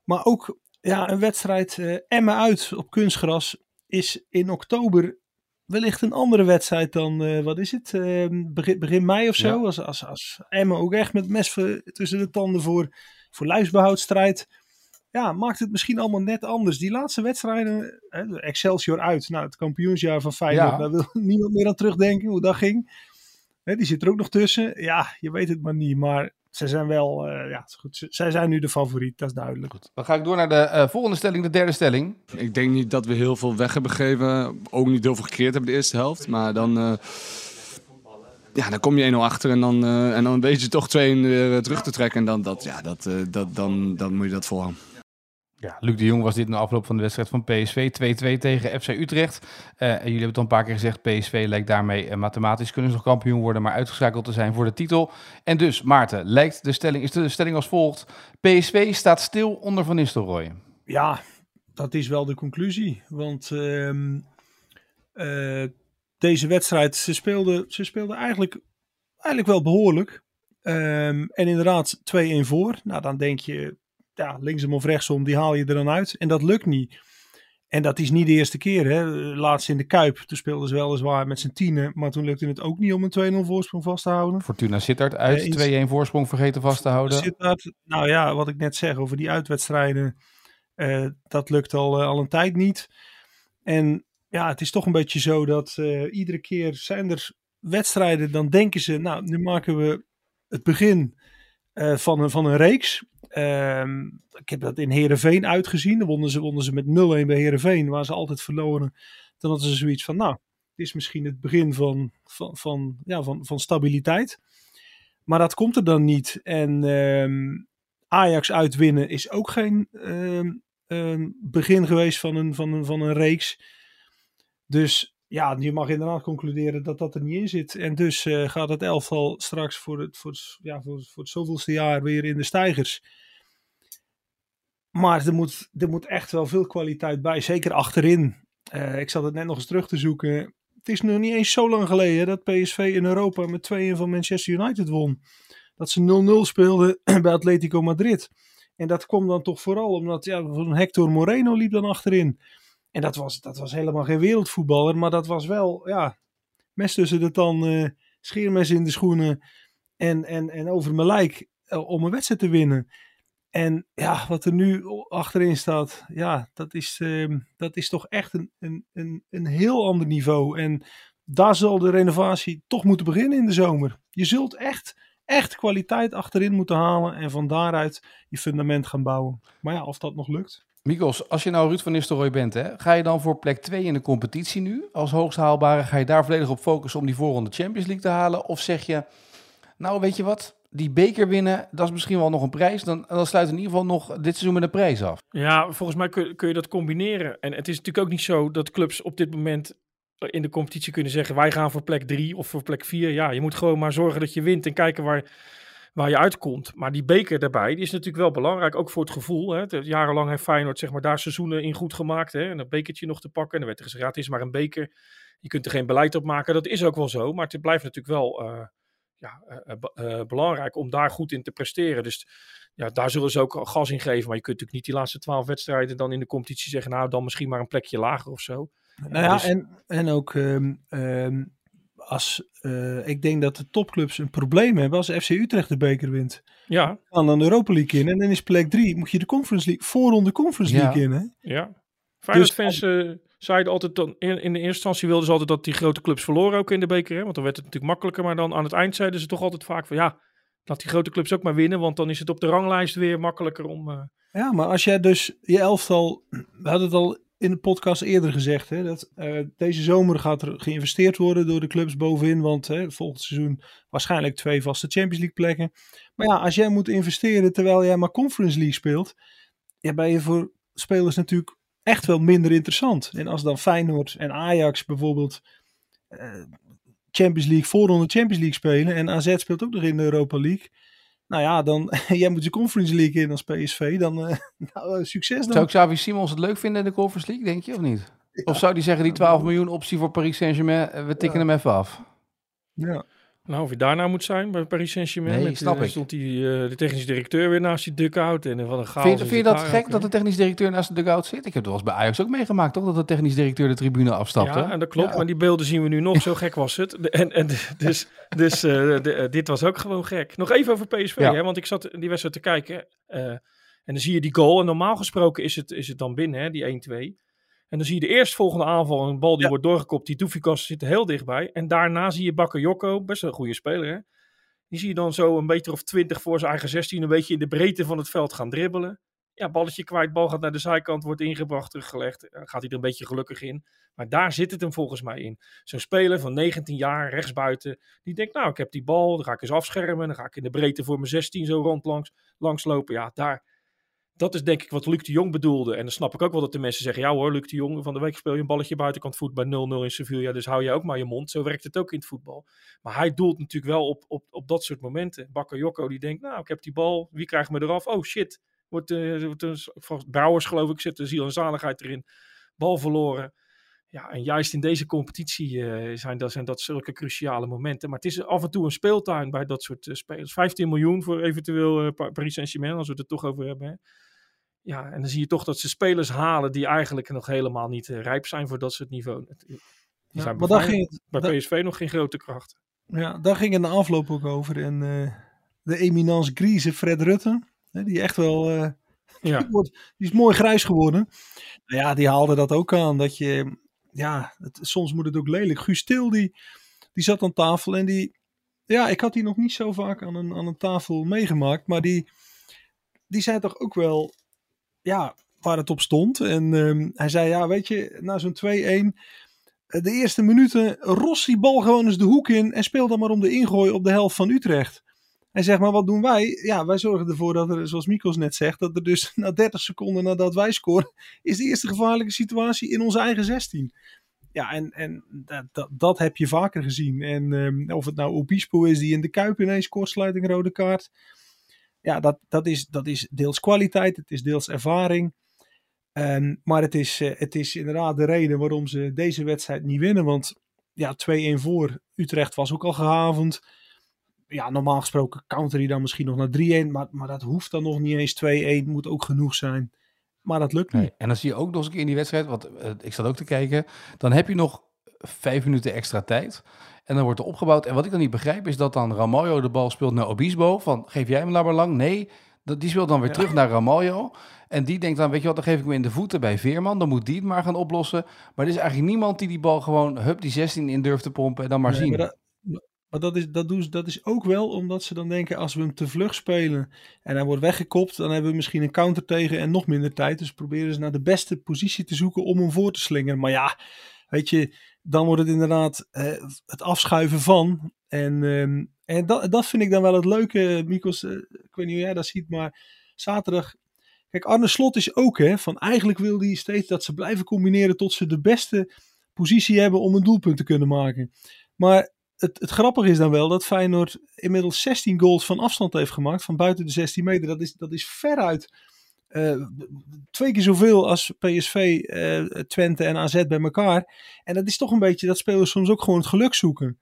Speaker 3: Maar ook ja, een wedstrijd eh Emmen uit op kunstgras is in oktober wellicht een andere wedstrijd dan, eh, wat is het, eh, begin, begin mei of zo.
Speaker 2: Ja.
Speaker 3: Als, als, als Emmen ook echt met mes tussen de tanden voor, voor. Ja, maakt het misschien allemaal net anders. Die laatste wedstrijden, hè, Excelsior uit, nou, het kampioensjaar van Feyenoord,
Speaker 2: Ja.
Speaker 3: daar wil niemand meer aan terugdenken hoe dat ging. Hè, die zit er ook nog tussen. Ja, je weet het maar niet, maar ze zijn wel, eh, ja, goed, ze- zij zijn nu de favoriet, dat is duidelijk.
Speaker 2: Dan ga ik door naar de eh, volgende stelling, de derde stelling.
Speaker 7: Ik denk niet dat we heel veel weg hebben gegeven. Ook niet heel veel gecreëerd hebben de eerste helft. Maar dan, eh, ja, dan kom je 1-0 achter en dan, eh, en dan weet je toch 2 weer eh, terug te trekken. En dan, dat, ja, dat, eh, dat, dan, dan moet je dat volhouden.
Speaker 2: Ja, Luc de Jong was dit na afloop van de wedstrijd van PSV. 2-2 tegen FC Utrecht. En jullie hebben het al een paar keer gezegd. PSV lijkt daarmee eh, mathematisch kunnen ze nog kampioen worden, maar uitgeschakeld te zijn voor de titel. En dus, Maarten, lijkt de stelling, is de stelling als volgt. PSV staat stil onder Van Nistelrooy.
Speaker 3: Ja, dat is wel de conclusie. Want ehm, eh, deze wedstrijd, ze speelden, ze speelden eigenlijk, eigenlijk wel behoorlijk. Ehm, en inderdaad 2-1 voor. Nou, dan denk je, ja, linksom of rechtsom, die haal je er dan uit. En dat lukt niet. En dat is niet de eerste keer. Hè. Laatst in de Kuip, toen speelden ze weliswaar met z'n tienen. Maar toen lukte het ook niet om een 2-0 voorsprong vast te houden.
Speaker 2: Fortuna Sittard uit,
Speaker 3: Eh, iets-
Speaker 2: 2-1 voorsprong vergeten vast te houden.
Speaker 3: Sittard, nou ja, wat ik net zeg over die uitwedstrijden, eh, dat lukt al, eh, al een tijd niet. En ja, het is toch een beetje zo dat eh, iedere keer zijn er wedstrijden, dan denken ze, nou, nu maken we het begin van, een, van een reeks. Ehm, ik heb dat in Heerenveen uitgezien. Dan wonnen ze, wonnen ze met 0-1 bij Heerenveen, waar ze altijd verloren. Dan hadden ze zoiets van, nou, dit is misschien het begin van, van, van, ja, van, van stabiliteit. Maar dat komt er dan niet. En ehm, Ajax uitwinnen is ook geen ehm, begin geweest van een, van, een, van een reeks. Dus ja, je mag inderdaad concluderen dat dat er niet in zit. En dus eh, gaat het elftal straks voor het, voor, ja, voor, voor het zoveelste jaar weer in de stijgers. Maar er moet, er moet echt wel veel kwaliteit bij. Zeker achterin. Uh, ik zat het net nog eens terug te zoeken. Het is nog niet eens zo lang geleden dat PSV in Europa met 2 van Manchester United won. Dat ze 0-0 speelden bij Atletico Madrid. En dat kwam dan toch vooral omdat ja, Hector Moreno liep dan achterin. En dat was, dat was helemaal geen wereldvoetballer, maar dat was wel, ja, mes tussen de tanden, scheermes in de schoenen en, en, en over mijn lijk uh, om een wedstrijd te winnen. En ja, wat er nu achterin staat, ja, dat is, uh, dat is toch echt een, een, een, een heel ander niveau. En daar zal de renovatie toch moeten beginnen in de zomer. Je zult echt, echt kwaliteit achterin moeten halen en van daaruit je fundament gaan bouwen. Maar ja, of dat nog lukt.
Speaker 2: Mikos, als je nou Ruud van Nistelrooy bent, hè, ga je dan voor plek 2 in de competitie nu als hoogst haalbare? Ga je daar volledig op focussen om die voorronde Champions League te halen? Of zeg je, nou weet je wat, die beker winnen, dat is misschien wel nog een prijs. Dan, dan sluit in ieder geval nog dit seizoen met een prijs af.
Speaker 4: Ja, volgens mij kun, kun je dat combineren. En het is natuurlijk ook niet zo dat clubs op dit moment in de competitie kunnen zeggen: wij gaan voor plek 3 of voor plek 4. Ja, je moet gewoon maar zorgen dat je wint en kijken waar waar je uitkomt. Maar die beker daarbij, die is natuurlijk wel belangrijk, ook voor het gevoel. Hè. Jarenlang heeft Feyenoord zeg maar, daar seizoenen in goed gemaakt. Hè. En dat bekertje nog te pakken. En dan werd er gezegd, het is maar een beker. Je kunt er geen beleid op maken. Dat is ook wel zo. Maar het blijft natuurlijk wel uh, ja, uh, uh, belangrijk om daar goed in te presteren. Dus ja, daar zullen ze ook gas in geven. Maar je kunt natuurlijk niet die laatste twaalf wedstrijden dan in de competitie zeggen, nou dan misschien maar een plekje lager of zo.
Speaker 3: Nou ja, dus... en, en ook um, um, als, uh, ik denk dat de topclubs een probleem hebben als FC Utrecht de beker wint.
Speaker 4: Ja.
Speaker 3: Dan dan de Europa League in en dan is plek 3. Moet je de Conference League, voorronde Conference League
Speaker 4: ja.
Speaker 3: in. Hè?
Speaker 4: Ja. Feyenoord-fans dus, uh, zeiden altijd, dan, in, in de eerste instantie wilden ze altijd dat die grote clubs verloren ook in de beker. Hè? Want dan werd het natuurlijk makkelijker. Maar dan aan het eind zeiden ze toch altijd vaak van ja, laat die grote clubs ook maar winnen. Want dan is het op de ranglijst weer makkelijker om... Uh...
Speaker 3: Ja, maar als jij dus je elftal, we hadden het al in de podcast eerder gezegd. Hè, dat uh, deze zomer gaat er geïnvesteerd worden door de clubs bovenin. Want hè, volgend seizoen waarschijnlijk twee vaste Champions League plekken. Maar ja, als jij moet investeren terwijl jij maar Conference League speelt. Ja, ben je voor spelers natuurlijk echt wel minder interessant. En als dan Feyenoord en Ajax bijvoorbeeld uh, Champions League, voorronde Champions League spelen. En AZ speelt ook nog in de Europa League. Nou ja, dan, jij moet de Conference League in als PSV. Dan, uh, nou, succes dan.
Speaker 2: Zou Xavi Simons het leuk vinden in de Conference League, denk je, of niet? Ja. Of zou die zeggen, die 12 miljoen optie voor Paris Saint-Germain, we tikken ja. hem even af?
Speaker 3: Ja.
Speaker 4: Nou, of je daarna moet zijn bij Paris Saint-Germain.
Speaker 2: Nee, snap
Speaker 4: uh,
Speaker 2: ik.
Speaker 4: stond die, uh, de technische directeur weer naast die dugout. En wat een chaos.
Speaker 2: Vind, vind je dat gek dat de technische directeur naast de dugout zit? Ik heb het wel eens bij Ajax ook meegemaakt, toch? Dat de technische directeur de tribune afstapte.
Speaker 4: Ja, en dat klopt. Ja. Maar die beelden zien we nu nog. Zo gek was het. En, en dus dus uh, de, dit was ook gewoon gek. Nog even over PSV, ja. hè, want ik zat die wedstrijd te kijken. en dan zie je die goal. En normaal gesproken is het, is het dan binnen, hè, die 1-2. En dan zie je de eerstvolgende aanval, een bal die ja. wordt doorgekopt. Die Doefikas zit heel dichtbij. En daarna zie je Bakayoko, best een goede speler hè. Die zie je dan zo een meter of twintig voor zijn eigen 16 een beetje in de breedte van het veld gaan dribbelen. Ja, balletje kwijt, bal gaat naar de zijkant, wordt ingebracht, teruggelegd. Dan gaat hij er een beetje gelukkig in. Maar daar zit het hem volgens mij in. Zo'n speler van 19 jaar, rechtsbuiten, die denkt, nou, ik heb die bal, dan ga ik eens afschermen. Dan ga ik in de breedte voor mijn 16 zo rond langs, langs lopen. Ja, daar, dat is denk ik wat Luc de Jong bedoelde. En dan snap ik ook wel dat de mensen zeggen, ja hoor, Luc de Jong, van de week speel je een balletje buitenkant voet bij 0-0 in Sevilla. Dus hou je ook maar je mond. Zo werkt het ook in het voetbal. Maar hij doelt natuurlijk wel op, op, op dat soort momenten. Bakayoko die denkt, nou, ik heb die bal, wie krijgt me eraf? Oh shit, wordt, uh, wordt Brouwers geloof ik, zit de ziel en zaligheid erin. Bal verloren. Ja, en juist in deze competitie uh, zijn, dat, zijn dat zulke cruciale momenten. Maar het is af en toe een speeltuin bij dat soort uh, spelers. 15 miljoen voor eventueel Paris Saint-Germain, als we het er toch over hebben. Hè. Ja, en dan zie je toch dat ze spelers halen die eigenlijk nog helemaal niet rijp zijn voor dat soort niveau. Die
Speaker 3: ja,
Speaker 4: zijn
Speaker 3: maar daar ging het,
Speaker 4: bij PSV nog geen grote kracht.
Speaker 3: Ja, daar ging het de afloop ook over. En de eminence Grieze, Fred Rutte, hè, die echt wel...
Speaker 4: ja.
Speaker 3: die, wordt, die is mooi grijs geworden. Nou ja, die haalde dat ook aan. Dat je ja, het, soms moet het ook lelijk. Guus Til, die, die zat aan tafel en die, ja, ik had die nog niet zo vaak aan een, aan een tafel meegemaakt, maar die, die zei toch ook wel, ja, waar het op stond. En um, hij zei, ja, weet je, na zo'n 2-1, de eerste minuten, ros die bal gewoon eens de hoek in en speel dan maar om de ingooi op de helft van Utrecht. Hij zegt, maar wat doen wij? Ja, wij zorgen ervoor dat er, zoals Mikos net zegt, dat er dus na 30 seconden nadat wij scoren, is de eerste gevaarlijke situatie in onze eigen 16. Ja, en, en dat, dat, heb je vaker gezien. En um, of het nou Obispo is die in de Kuip ineens kortsluiting rode kaart. Ja, dat, dat, is, dat is deels kwaliteit, het is deels ervaring. Ehm, maar het is, uh, het is inderdaad de reden waarom ze deze wedstrijd niet winnen. Want ja, 2-1 voor Utrecht was ook al gehavend. Ja, normaal gesproken counter hij dan misschien nog naar 3-1. Maar, maar dat hoeft dan nog niet eens 2-1. Moet ook genoeg zijn. Maar dat lukt niet. Nee,
Speaker 2: en dan zie je ook nog eens een keer in die wedstrijd, want uh, ik zat ook te kijken. Dan heb je nog vijf minuten extra tijd. En dan wordt er opgebouwd. En wat ik dan niet begrijp is dat dan Ramaljo de bal speelt naar Obispo. Van geef jij hem maar lang? Nee, dat, die speelt dan weer terug naar Ramaljo. En die denkt dan, weet je wat, dan geef ik hem in de voeten bij Veerman. Dan moet die het maar gaan oplossen. Maar er is eigenlijk niemand die die bal gewoon, hup, die 16 in durft te pompen en dan maar zien.
Speaker 3: Maar dat, maar dat is, dat, doen, dat is ook wel omdat ze dan denken, als we hem te vlug spelen en hij wordt weggekopt, dan hebben we misschien een counter tegen en nog minder tijd. Dus proberen ze naar de beste positie te zoeken om hem voor te slingeren. Maar ja, weet je, dan wordt het inderdaad eh, het afschuiven van. En, ehm, en dat, dat vind ik dan wel het leuke, Mikos. Uh, ik weet niet hoe jij dat ziet, maar zaterdag. Kijk, Arne Slot is ook, hè, van eigenlijk wil hij steeds dat ze blijven combineren tot ze de beste positie hebben om een doelpunt te kunnen maken. Maar het, het grappige is dan wel dat Feyenoord inmiddels 16 goals van afstand heeft gemaakt, van buiten de 16 meter. Dat is, dat is veruit uh, twee keer zoveel als PSV, uh, eh, Twente en AZ bij elkaar. En dat is toch een beetje dat spelers soms ook gewoon het geluk zoeken.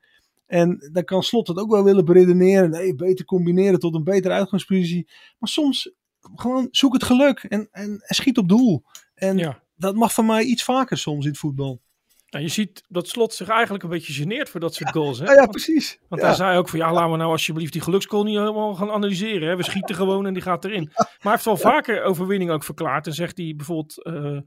Speaker 3: En dan kan Slot het ook wel willen beredeneren. Nee, beter combineren tot een betere uitgangspositie. Maar soms gewoon zoek het geluk en, en, en schiet op doel. En ja. dat mag van mij iets vaker soms in het voetbal.
Speaker 4: Nou, je ziet dat Slot zich eigenlijk een beetje geneert voor dat soort goals. Hè?
Speaker 3: Ja, ja precies.
Speaker 4: Want, hij zei ook van ja, laten we nou alsjeblieft die geluksgoal niet helemaal gaan analyseren. Hè? We schieten gewoon en die gaat erin. Maar hij heeft wel vaker overwinning ook verklaard. En zegt hij bijvoorbeeld, uh,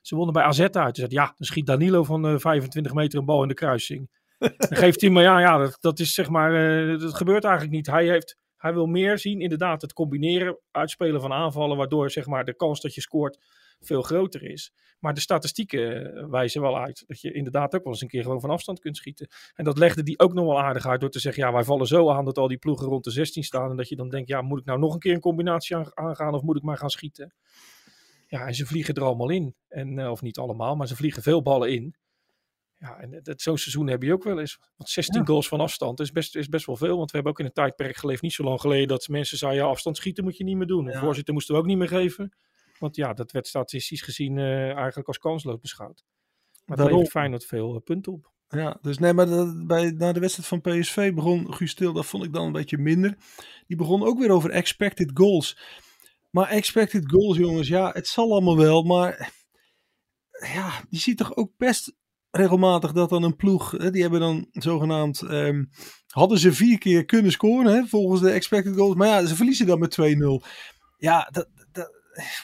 Speaker 4: ze wonnen bij AZ uit. Hij zegt ja, dan schiet Danilo van uh, 25 meter een bal in de kruising. dan geeft hij maar ja, ja dat, dat is zeg maar, uh, dat gebeurt eigenlijk niet. Hij, heeft, hij wil meer zien, inderdaad, het combineren, uitspelen van aanvallen. Waardoor zeg maar de kans dat je scoort veel groter is. Maar de statistieken eh, wijzen wel uit dat je inderdaad ook wel eens een keer gewoon van afstand kunt schieten. En dat legde die ook nog wel aardig uit door te zeggen, ja, wij vallen zo aan dat al die ploegen rond de 16 staan. En dat je dan denkt, ja, moet ik nou nog een keer een combinatie aangaan of moet ik maar gaan schieten? Ja, en ze vliegen er allemaal in. En, uh, of niet allemaal, maar ze vliegen veel ballen in. Ja, en zo'n seizoen heb je ook wel eens. Want 16 goals van afstand is best, is best wel veel. Want we hebben ook in een tijdperk geleefd, niet zo lang geleden, dat mensen zeiden, ja, afstand schieten moet je niet meer doen. De voorzitter moesten we ook niet meer geven. Want ja, dat werd statistisch gezien uh, eigenlijk als kansloos beschouwd. Maar dat levert Feyenoord veel uh, punten op.
Speaker 3: Ja, dus nee, maar bij, na de wedstrijd van PSV begon Guus Stil, dat vond ik dan een beetje minder. Die begon ook weer over expected goals. Maar expected goals, jongens, ja, het zal allemaal wel, maar ja, je ziet toch ook best regelmatig dat dan een ploeg, hè, die hebben dan zogenaamd, um, hadden ze vier keer kunnen scoren, hè, volgens de expected goals, maar ja, ze verliezen dan met 2-0. Ja, dat,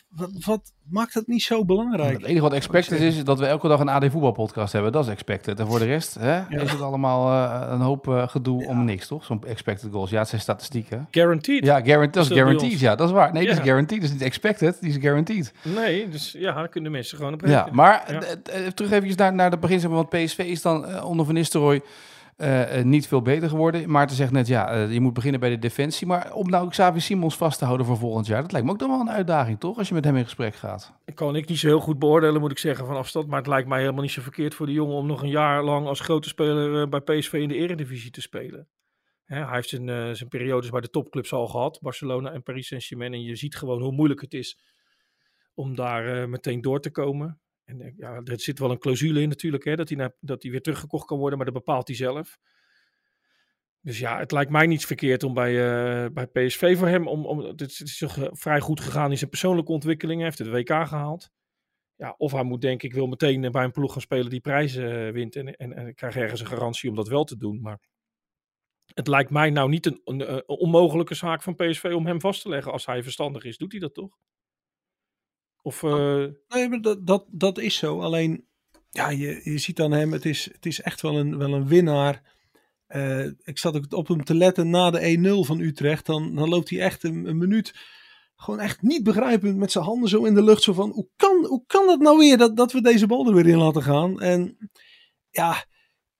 Speaker 3: wat, wat, maakt het niet zo belangrijk?
Speaker 2: Het enige wat expected is, is dat we elke dag een AD voetbalpodcast hebben. Dat is expected. En voor de rest hè, is het allemaal uh, een hoop uh, gedoe ja. om niks, toch? Zo'n expected goals. Ja, het zijn statistieken.
Speaker 4: Guaranteed.
Speaker 2: Ja, guaranteed. Dat is guaranteed. Ja, dat is waar. Nee, dat is guaranteed. Dat is niet expected. Die is guaranteed.
Speaker 4: Nee, dus ja, daar kunnen mensen gewoon op
Speaker 2: rekenen. Ja, maar ja. Uh, terug even naar, naar het begin. Want PSV is dan onder Van Nistelrooy uh, niet veel beter geworden. Maarten zegt net, ja, uh, je moet beginnen bij de defensie. Maar om nou Xavi Simons vast te houden voor volgend jaar... dat lijkt me ook dan wel een uitdaging, toch? Als je met hem in gesprek gaat.
Speaker 4: Ik kan ik niet zo heel goed beoordelen, moet ik zeggen, van afstand. Maar het lijkt mij helemaal niet zo verkeerd voor de jongen... om nog een jaar lang als grote speler bij PSV in de eredivisie te spelen. Hè, hij heeft zijn, zijn periodes bij de topclubs al gehad. Barcelona en Paris Saint-Germain. En je ziet gewoon hoe moeilijk het is om daar meteen door te komen. En eh, ja, er zit wel een clausule in natuurlijk, hè, dat, hij weer teruggekocht kan worden, maar dat bepaalt hij zelf. Dus ja, het lijkt mij niet verkeerd om bij, uh, bij PSV voor hem, om, om, het is toch uh, vrij goed gegaan in zijn persoonlijke ontwikkeling, hij heeft het WK gehaald. Ja, of hij moet denk ik wil meteen bij een ploeg gaan spelen die prijzen wint en, en, en ik krijg ergens een garantie om dat wel te doen. Maar het lijkt mij nou niet een onmogelijke zaak van PSV om hem vast te leggen. Als hij verstandig is, doet hij dat toch? Of, uh...
Speaker 3: Nee, maar dat, dat, dat is zo. Alleen, ja, je, je ziet aan hem, het is, het is echt wel een, wel een winnaar. Uh, ik zat ook op hem te letten na de 1-0 van Utrecht. Dan, dan loopt hij echt een, een, minuut gewoon echt niet begrijpend met zijn handen zo in de lucht. Zo van, hoe kan, hoe kan het nou weer dat, dat we deze bal er weer in laten gaan? En ja,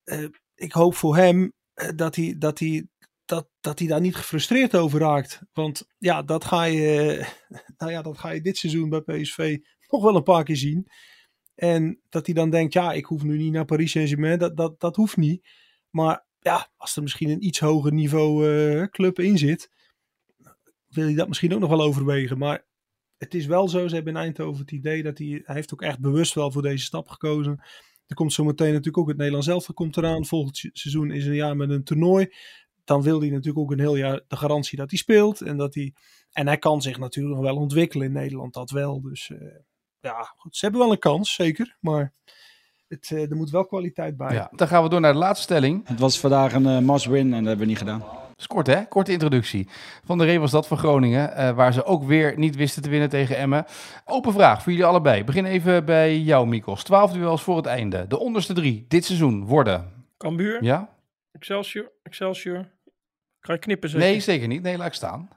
Speaker 3: uh, ik hoop voor hem dat hij, dat hij dat, dat hij daar niet gefrustreerd over raakt. Want ja, dat ga je, nou ja, dat ga je dit seizoen bij PSV nog wel een paar keer zien. En dat hij dan denkt, ja, ik hoef nu niet naar Paris Saint-Germain. Dat, dat, dat hoeft niet. Maar ja, als er misschien een iets hoger niveau uh, club in zit, wil hij dat misschien ook nog wel overwegen. Maar het is wel zo, ze hebben in Eindhoven het idee dat hij, hij heeft ook echt bewust wel voor deze stap gekozen. Er komt zo meteen natuurlijk ook het Nederlands elftal komt eraan. Volgend se- seizoen is een jaar met een toernooi. Dan wil hij natuurlijk ook een heel jaar de garantie dat hij speelt. En, dat hij, en hij kan zich natuurlijk nog wel ontwikkelen in Nederland, dat wel. Dus eh, ja, goed, ze hebben wel een kans, zeker. Maar het, eh, er moet wel kwaliteit bij.
Speaker 2: Ja, dan gaan we door naar de laatste stelling.
Speaker 8: Het was vandaag een eh, must-win en dat hebben we niet gedaan.
Speaker 2: Dat is kort hè, korte introductie. Van der Ree was dat van Groningen, eh, waar ze ook weer niet wisten te winnen tegen Emmen. Open vraag voor jullie allebei. Begin even bij jou Mikos. 12 duels voor het einde. De onderste drie dit seizoen worden.
Speaker 4: Cambuur,
Speaker 2: Ja?
Speaker 4: Excelsior, Excelsior. Kan je knippen zeker?
Speaker 2: Nee, zeker niet. Nee, laat ik staan.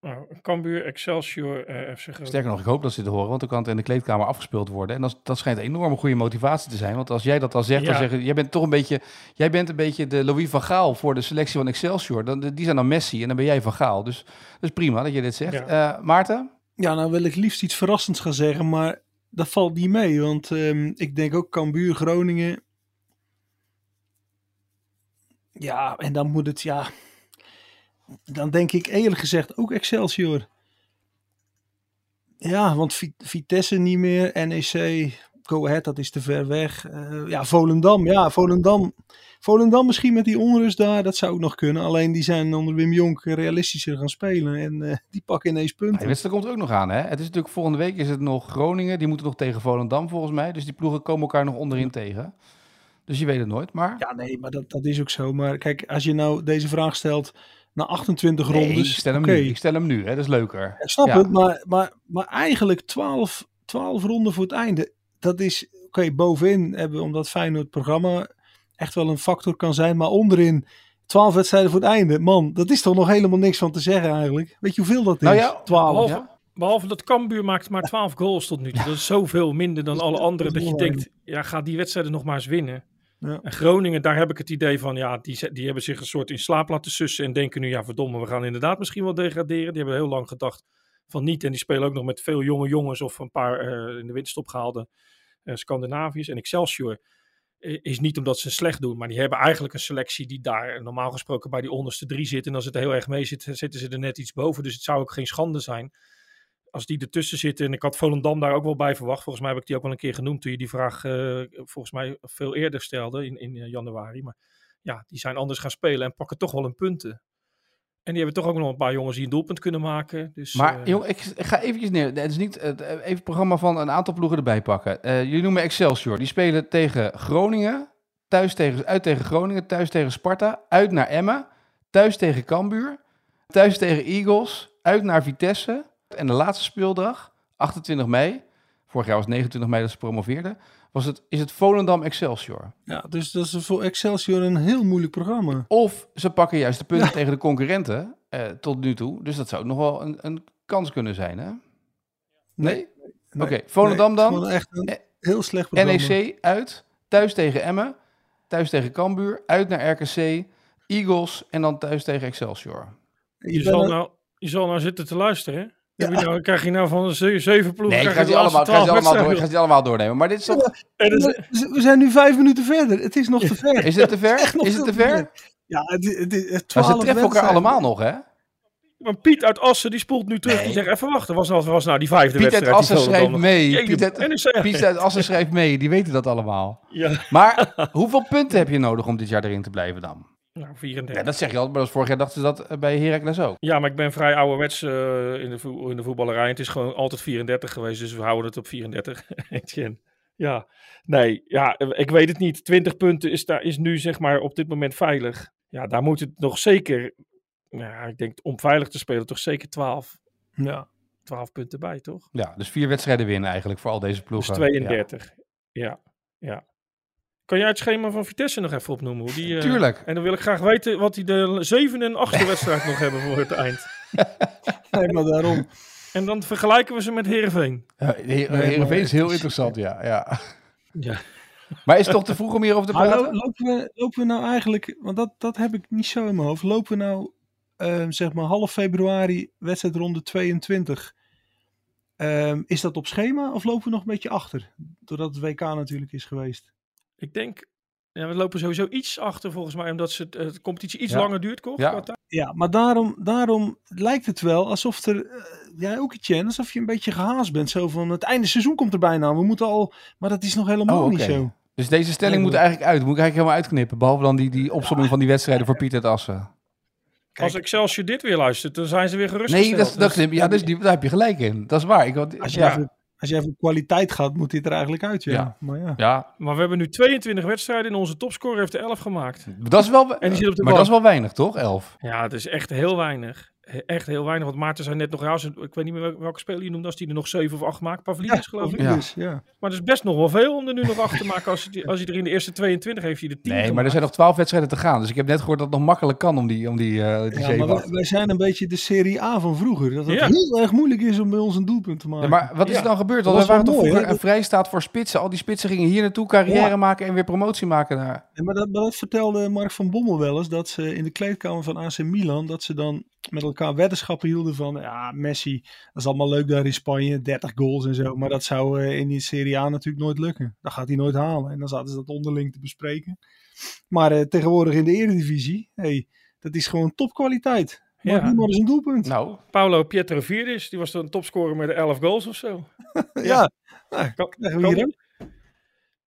Speaker 4: Nou, Cambuur, Excelsior, eh FC Groningen.
Speaker 2: Sterker nog, ik hoop dat ze dit horen, want dan kan het in de kleedkamer afgespeeld worden. En dat, dat schijnt een enorme goede motivatie te zijn. Want als jij dat dan zegt, dan
Speaker 4: Ja.
Speaker 2: zeggen jij bent toch een beetje, jij bent een beetje de Louis van Gaal voor de selectie van Excelsior. Dan, die zijn dan Messi en dan ben jij van Gaal. Dus dat is prima dat je dit zegt.
Speaker 4: Ja.
Speaker 2: Eh, Maarten?
Speaker 3: Ja, nou wil ik liefst iets verrassends gaan zeggen, maar dat valt niet mee. Want ehm, ik denk ook Cambuur, Groningen. Ja, en dan moet het, ja... Dan denk ik eerlijk gezegd ook Excelsior. Ja, want Vi- Vitesse niet meer, NEC, Go Ahead, dat is te ver weg. Eh, ja, Volendam, ja, Volendam. Volendam misschien met die onrust daar, dat zou ook nog kunnen. Alleen die zijn onder Wim Jonk realistischer gaan spelen en eh, die pakken ineens punten.
Speaker 2: De wedstrijd komt er ook nog aan. Hè? Het is natuurlijk volgende week is het nog Groningen. Die moeten nog tegen Volendam volgens mij. Dus die ploegen komen elkaar nog onderin tegen. Dus je weet het nooit. Maar
Speaker 3: Ja, nee, maar dat, dat is ook zo. Maar kijk, als je nou deze vraag stelt na 28
Speaker 2: nee,
Speaker 3: rondes.
Speaker 2: ik stel hem
Speaker 3: oké,
Speaker 2: nu. Ik stel hem nu. Hè? Dat is leuker.
Speaker 3: Ik snap
Speaker 2: Ja.
Speaker 3: het, maar, maar, maar eigenlijk 12, 12 ronden voor het einde. Dat is, oké, bovenin hebben we, omdat Feyenoord het programma echt wel een factor kan zijn. Maar onderin 12 wedstrijden voor het einde. Man, dat is toch nog helemaal niks van te zeggen eigenlijk. Weet je hoeveel dat is?
Speaker 2: Nou ja,
Speaker 3: 12.
Speaker 4: Behalve,
Speaker 2: ja.
Speaker 4: behalve dat Cambuur maakt maar 12 goals tot nu toe. Dat is zoveel minder dan alle anderen. Dat je denkt, ja, ga die wedstrijden nog maar eens winnen.
Speaker 3: Ja.
Speaker 4: En Groningen, daar heb ik het idee van, ja, die, die hebben zich een soort in slaap laten sussen. En denken nu, ja, verdomme, we gaan inderdaad misschien wel degraderen. Die hebben heel lang gedacht van niet. En die spelen ook nog met veel jonge jongens of een paar eh, in de winterstop gehaalde eh, Scandinaviërs. En Excelsior eh, is niet omdat ze slecht doen, maar die hebben eigenlijk een selectie die daar normaal gesproken bij die onderste drie zit. En als het heel erg mee zit, zitten ze er net iets boven. Dus het zou ook geen schande zijn als die ertussen zitten. En ik had Volendam daar ook wel bij verwacht. Volgens mij heb ik die ook wel een keer genoemd toen je die vraag eh, volgens mij veel eerder stelde in, in eh, januari. Maar ja, die zijn anders gaan spelen en pakken toch wel een punten. En die hebben toch ook nog een paar jongens die een doelpunt kunnen maken. Dus,
Speaker 2: Maar
Speaker 4: eh,
Speaker 2: jong, ik, ga eventjes neer. Het is niet het, even het programma van een aantal ploegen erbij pakken. Eh, jullie noemen Excelsior. Die spelen tegen Groningen. Thuis tegen, uit tegen Groningen. Thuis tegen Sparta. Uit naar Emmen. Thuis tegen Cambuur. Thuis tegen Eagles. Uit naar Vitesse. En de laatste speeldag, 28 mei. Vorig jaar was het 29 mei dat ze promoveerden. Was het, is het Volendam Excelsior.
Speaker 3: Ja, dus dat is voor Excelsior een heel moeilijk programma.
Speaker 2: Of ze pakken juist de punten tegen de concurrenten eh, tot nu toe. Dus dat zou ook nog wel een, een kans kunnen zijn, hè? Nee? Oké, Volendam
Speaker 3: Nee,
Speaker 2: dan.
Speaker 3: echt een
Speaker 2: Eh,
Speaker 3: heel slecht programma.
Speaker 2: NEC uit, thuis tegen Emmen, thuis tegen Cambuur, uit naar RKC, Eagles en dan thuis tegen Excelsior.
Speaker 3: Je
Speaker 4: zal nou, je zal nou zitten te luisteren.
Speaker 3: Ja.
Speaker 4: Je nou, krijg je nou van zeven ploegen...
Speaker 2: Nee, ik ga
Speaker 4: je
Speaker 2: die allemaal, ik ga die
Speaker 4: 12
Speaker 2: allemaal, door, ga die allemaal doornemen. Maar dit is toch...
Speaker 4: En is-
Speaker 3: We zijn nu vijf minuten verder. Het is nog te ver.
Speaker 2: Is het te ver?
Speaker 3: Echt nog
Speaker 2: Is het te ver?
Speaker 3: Ja, het, het, het, het
Speaker 2: Maar ze
Speaker 3: 12
Speaker 2: treffen elkaar allemaal nog, hè?
Speaker 4: Maar Piet uit Assen, die spoelt nu terug.
Speaker 2: Nee.
Speaker 4: Die zegt, even wachten, was, was, was nou die vijfde
Speaker 2: Piet uit
Speaker 4: wedstrijd?
Speaker 2: Assen
Speaker 4: die
Speaker 2: schrijft mee. Piet uit. Piet uit Assen schrijft mee. Die weten dat allemaal.
Speaker 4: Ja,
Speaker 2: Maar hoeveel punten heb je nodig om dit jaar erin te blijven dan?
Speaker 4: Nou, 34.
Speaker 2: Ja, dat zeg je al, maar dat vorig jaar dachten ze dat eh, bij Heracles ook.
Speaker 4: Ja, maar ik ben vrij ouderwets eh, in, de vo- in de voetballerij. Het is gewoon altijd 34 geweest, dus we houden het op 34. Etienne. ja, nee, ja, ik weet het niet. 20 punten is, daar, is nu zeg maar op dit moment veilig. Ja, daar moet het nog zeker, ja, ik denk om veilig te spelen, toch zeker 12,
Speaker 3: Ja.
Speaker 4: 12 punten bij, toch?
Speaker 2: Ja, dus vier wedstrijden winnen eigenlijk voor al deze
Speaker 4: Dus
Speaker 2: ploegen.
Speaker 4: 32. Ja. ja, Kan jij het schema van Vitesse nog even opnoemen? Hoe die, eh,
Speaker 2: Tuurlijk.
Speaker 4: En dan wil ik graag weten wat die de zevende en achtste wedstrijd nog hebben voor het eind.
Speaker 3: Nee, maar daarom.
Speaker 4: En dan vergelijken we ze met Heerenveen.
Speaker 2: Ja,
Speaker 3: maar-
Speaker 2: is heel interessant, ja. ja.
Speaker 4: Ja.
Speaker 2: Maar is het toch te vroeg om hierover te
Speaker 3: lo-
Speaker 2: praten?
Speaker 3: lopen, we, lopen we nou eigenlijk, want dat, dat heb ik niet zo in mijn hoofd. Lopen we nou, ehm, zeg maar, half februari, wedstrijdronde 22. Ehm, is dat op schema of lopen we nog een beetje achter? Doordat het WK natuurlijk is geweest.
Speaker 4: Ik denk Ja, we lopen sowieso iets achter volgens mij, omdat ze, eh, de competitie iets
Speaker 2: Ja.
Speaker 4: langer duurt, toch?
Speaker 2: Ja.
Speaker 3: Ja, maar daarom, daarom lijkt het wel alsof er, eh, ja ook Etienne, alsof je een beetje gehaast bent. Zo van, het einde seizoen komt er bijna aan, we moeten al, maar dat is nog helemaal
Speaker 2: Oh,
Speaker 3: niet
Speaker 2: oké.
Speaker 3: zo.
Speaker 2: Dus deze stelling moet eigenlijk uit. Moet ik eigenlijk helemaal uitknippen. Behalve dan die, die opsomming van die wedstrijden voor Pieter Assen.
Speaker 3: Kijk.
Speaker 4: Als Excelsior dit weer luistert, dan zijn ze weer gerust.
Speaker 2: Nee, dat, dat, knip- ja, dus die, daar heb je gelijk in. Dat is waar. Ik, had-
Speaker 3: Als je,
Speaker 2: ja.
Speaker 3: Als je even kwaliteit gaat, moet dit er eigenlijk uit, ja.
Speaker 2: Ja.
Speaker 3: Maar ja.
Speaker 2: ja,
Speaker 4: Maar we hebben nu 22 wedstrijden en onze topscorer heeft er 11 gemaakt.
Speaker 2: dat is wel,
Speaker 4: En die zit op de
Speaker 2: maar dat is wel weinig, toch? Elf.
Speaker 4: Ja, het is echt heel weinig. Echt heel weinig. Want Maarten zei net nog, ja, als het- ik weet niet meer welke, speler je noemde, als die er nog 7 of 8 maakt. Pavlidis geloof ik.
Speaker 2: Ja.
Speaker 3: Ja.
Speaker 4: Maar dat is best nog wel veel om er nu nog acht te maken. Als, hij- als hij er in de eerste 22 heeft, hij de 10
Speaker 2: Nee, maar er zijn nog twaalf wedstrijden te gaan. Dus ik heb net gehoord dat het nog makkelijk kan om die, om die, eh die
Speaker 3: Ja,
Speaker 2: zeven
Speaker 3: maar wij,
Speaker 2: acht.
Speaker 3: wij zijn een beetje de Serie A van vroeger. Dat het
Speaker 4: Ja.
Speaker 3: heel erg moeilijk is om bij ons een doelpunt te maken.
Speaker 2: Ja, maar wat is
Speaker 4: Ja.
Speaker 2: er dan gebeurd?
Speaker 3: Dat
Speaker 2: Want wij
Speaker 3: was
Speaker 2: waren toch
Speaker 3: mooi,
Speaker 2: vroeger een vrijstaat voor spitsen. Al die spitsen gingen hier naartoe carrière
Speaker 3: Ja.
Speaker 2: maken en weer promotie maken naar...
Speaker 3: Ja, maar dat, maar dat vertelde Mark van Bommel wel eens, dat ze in de kleedkamer van AC Milan, dat ze dan met elkaar weddenschappen hielden van, ja, Messi, dat is allemaal leuk daar in Spanje, 30 goals en zo, maar dat zou eh, in die Serie A natuurlijk nooit lukken. Dat gaat hij nooit halen. En dan zaten ze dat onderling te bespreken. Maar eh, tegenwoordig in de Eredivisie, hey, dat is gewoon topkwaliteit. Maar
Speaker 4: Ja.
Speaker 3: maar eens een doelpunt.
Speaker 2: Nou,
Speaker 4: Paulo Pietro Virdis, die was dan topscorer met 11 goals of zo.
Speaker 3: ja, Nou,
Speaker 4: Kan,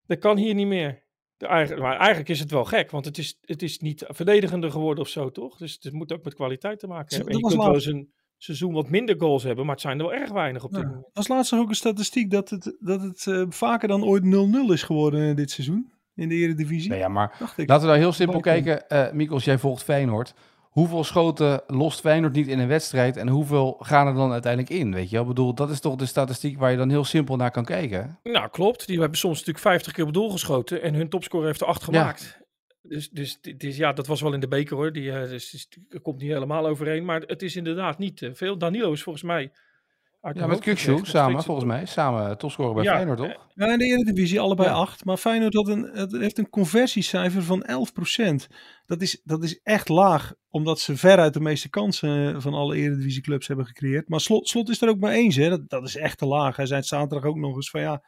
Speaker 4: dat kan hier niet meer. De maar eigenlijk is het wel gek, want het is, het is niet verdedigender geworden of zo, toch? Dus het moet ook met kwaliteit te maken hebben. En je kunt wel eens een seizoen wat minder goals hebben, maar het zijn er wel erg weinig op dit
Speaker 3: Ja.
Speaker 4: moment.
Speaker 3: Als laatste ook een statistiek dat het, dat het eh, vaker dan ooit 0-0 is geworden dit seizoen in de Eredivisie.
Speaker 2: nee, ja, maar
Speaker 3: Dacht ik.
Speaker 2: laten we daar heel simpel kijken. eh Mikos, jij volgt Feyenoord. Hoeveel schoten lost Feyenoord niet in een wedstrijd en hoeveel gaan er dan uiteindelijk in? Weet je? Ik bedoel, dat is toch de statistiek waar je dan heel simpel naar kan kijken.
Speaker 4: Nou, klopt. Die hebben soms natuurlijk 50 keer op doel geschoten en hun topscorer heeft er 8 gemaakt. Dus, dus, dus ja, dat was wel in de beker hoor. Die, eh, dus, dus, komt niet helemaal overeen. Maar het is inderdaad niet eh, veel. Danilo is volgens mij. Uit
Speaker 2: Ja, met Kukshoe samen, volgens mij. Samen topscorer bij
Speaker 4: Ja,
Speaker 2: Feyenoord, toch?
Speaker 3: Ja, in de Eredivisie allebei
Speaker 2: Ja.
Speaker 3: 8. Maar Feyenoord had een, het heeft een conversiecijfer van 11%. Dat is, dat is echt laag, omdat ze veruit de meeste kansen van alle Eredivisieclubs hebben gecreëerd. Maar Slot, Slot is er ook mee eens, hè. Dat, dat is echt te laag. Hij zei het zaterdag ook nog eens van ja,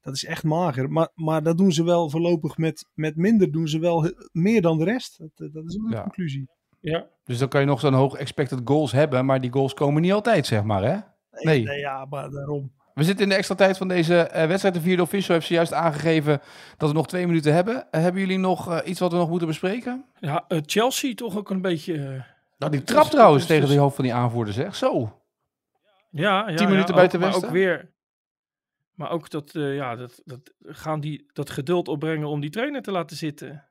Speaker 3: dat is echt mager. Maar, maar dat doen ze wel voorlopig met, met minder, doen ze wel he- meer dan de rest. Dat, dat is ook de conclusie.
Speaker 4: Ja,
Speaker 2: Dus dan kan je nog zo'n hoog expected goals hebben, maar die goals komen niet altijd, zeg maar, hè? Nee.
Speaker 3: nee ja, maar daarom.
Speaker 2: We zitten in de extra tijd van deze eh, wedstrijd. De vierde official heeft zojuist aangegeven dat we nog twee minuten hebben. Eh, hebben jullie nog eh, iets wat we nog moeten bespreken?
Speaker 4: ja eh, Chelsea toch ook een beetje.
Speaker 2: Nou, die trap
Speaker 4: is-
Speaker 2: trouwens
Speaker 4: is-
Speaker 2: tegen de hoofd van die aanvoerder, zeg. Zo.
Speaker 4: ja, ja,
Speaker 2: 10 minuten
Speaker 4: ja,
Speaker 2: buiten
Speaker 4: ook, maar
Speaker 2: Westen?
Speaker 4: ook weer. Maar ook dat, eh, ja, dat, dat gaan die dat geduld opbrengen om die trainer te laten zitten.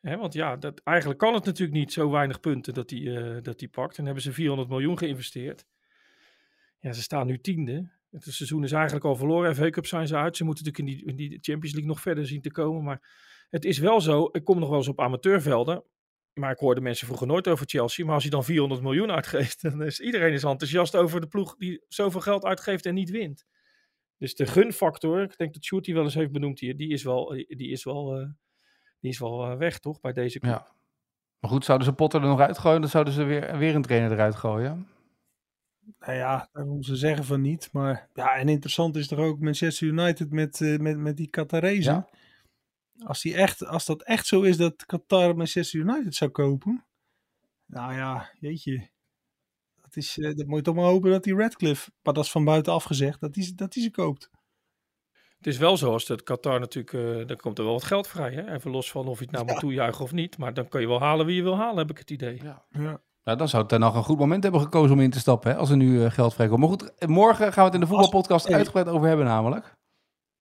Speaker 4: Hè, want ja, dat, eigenlijk kan het natuurlijk niet zo weinig punten dat hij eh, dat die pakt. En hebben ze 400 miljoen geïnvesteerd. Ja, ze staan nu tiende. Het seizoen is eigenlijk al verloren. FA Cup zijn ze uit. Ze moeten natuurlijk in die, Champions League nog verder zien te komen. Maar het is wel zo. Ik kom nog wel eens op amateurvelden. Maar ik hoorde mensen vroeger nooit over Chelsea. Maar als hij dan 400 miljoen uitgeeft, dan is iedereen is enthousiast over de ploeg die zoveel geld uitgeeft en niet wint. Dus de gunfactor, ik denk dat Sjoerd wel eens heeft benoemd hier, die is wel, die is wel, eh, die is wel eh, weg, toch, bij deze club.
Speaker 2: Ja. Maar goed, zouden ze Potter er nog uitgooien, dan zouden ze weer, weer een trainer eruit gooien.
Speaker 3: Nou ja, daarom ze zeggen van niet. Maar ja, en interessant is toch ook Manchester United met, eh, met, met die Qatarezen.
Speaker 2: Ja.
Speaker 3: Als, die echt, als dat echt zo is dat Qatar Manchester United zou kopen. Nou ja, jeetje. Dat, is, eh, dat moet je toch maar hopen dat die Radcliffe, maar dat is van buitenaf gezegd, dat die, dat die ze koopt.
Speaker 4: Het is wel zo als dat Qatar natuurlijk, eh, dan komt er wel wat geld vrij. Hè? Even los van of je het nou moet toejuichen of niet. Maar dan kan je wel halen wie je wil halen, heb ik het idee.
Speaker 2: Ja.
Speaker 3: Ja.
Speaker 2: Nou, dan zou het dan nog een goed moment hebben gekozen om in te stappen, hè, als er nu eh, geld vrijkomt. Maar goed, eh, morgen gaan we het in de voetbalpodcast uitgebreid over hebben namelijk.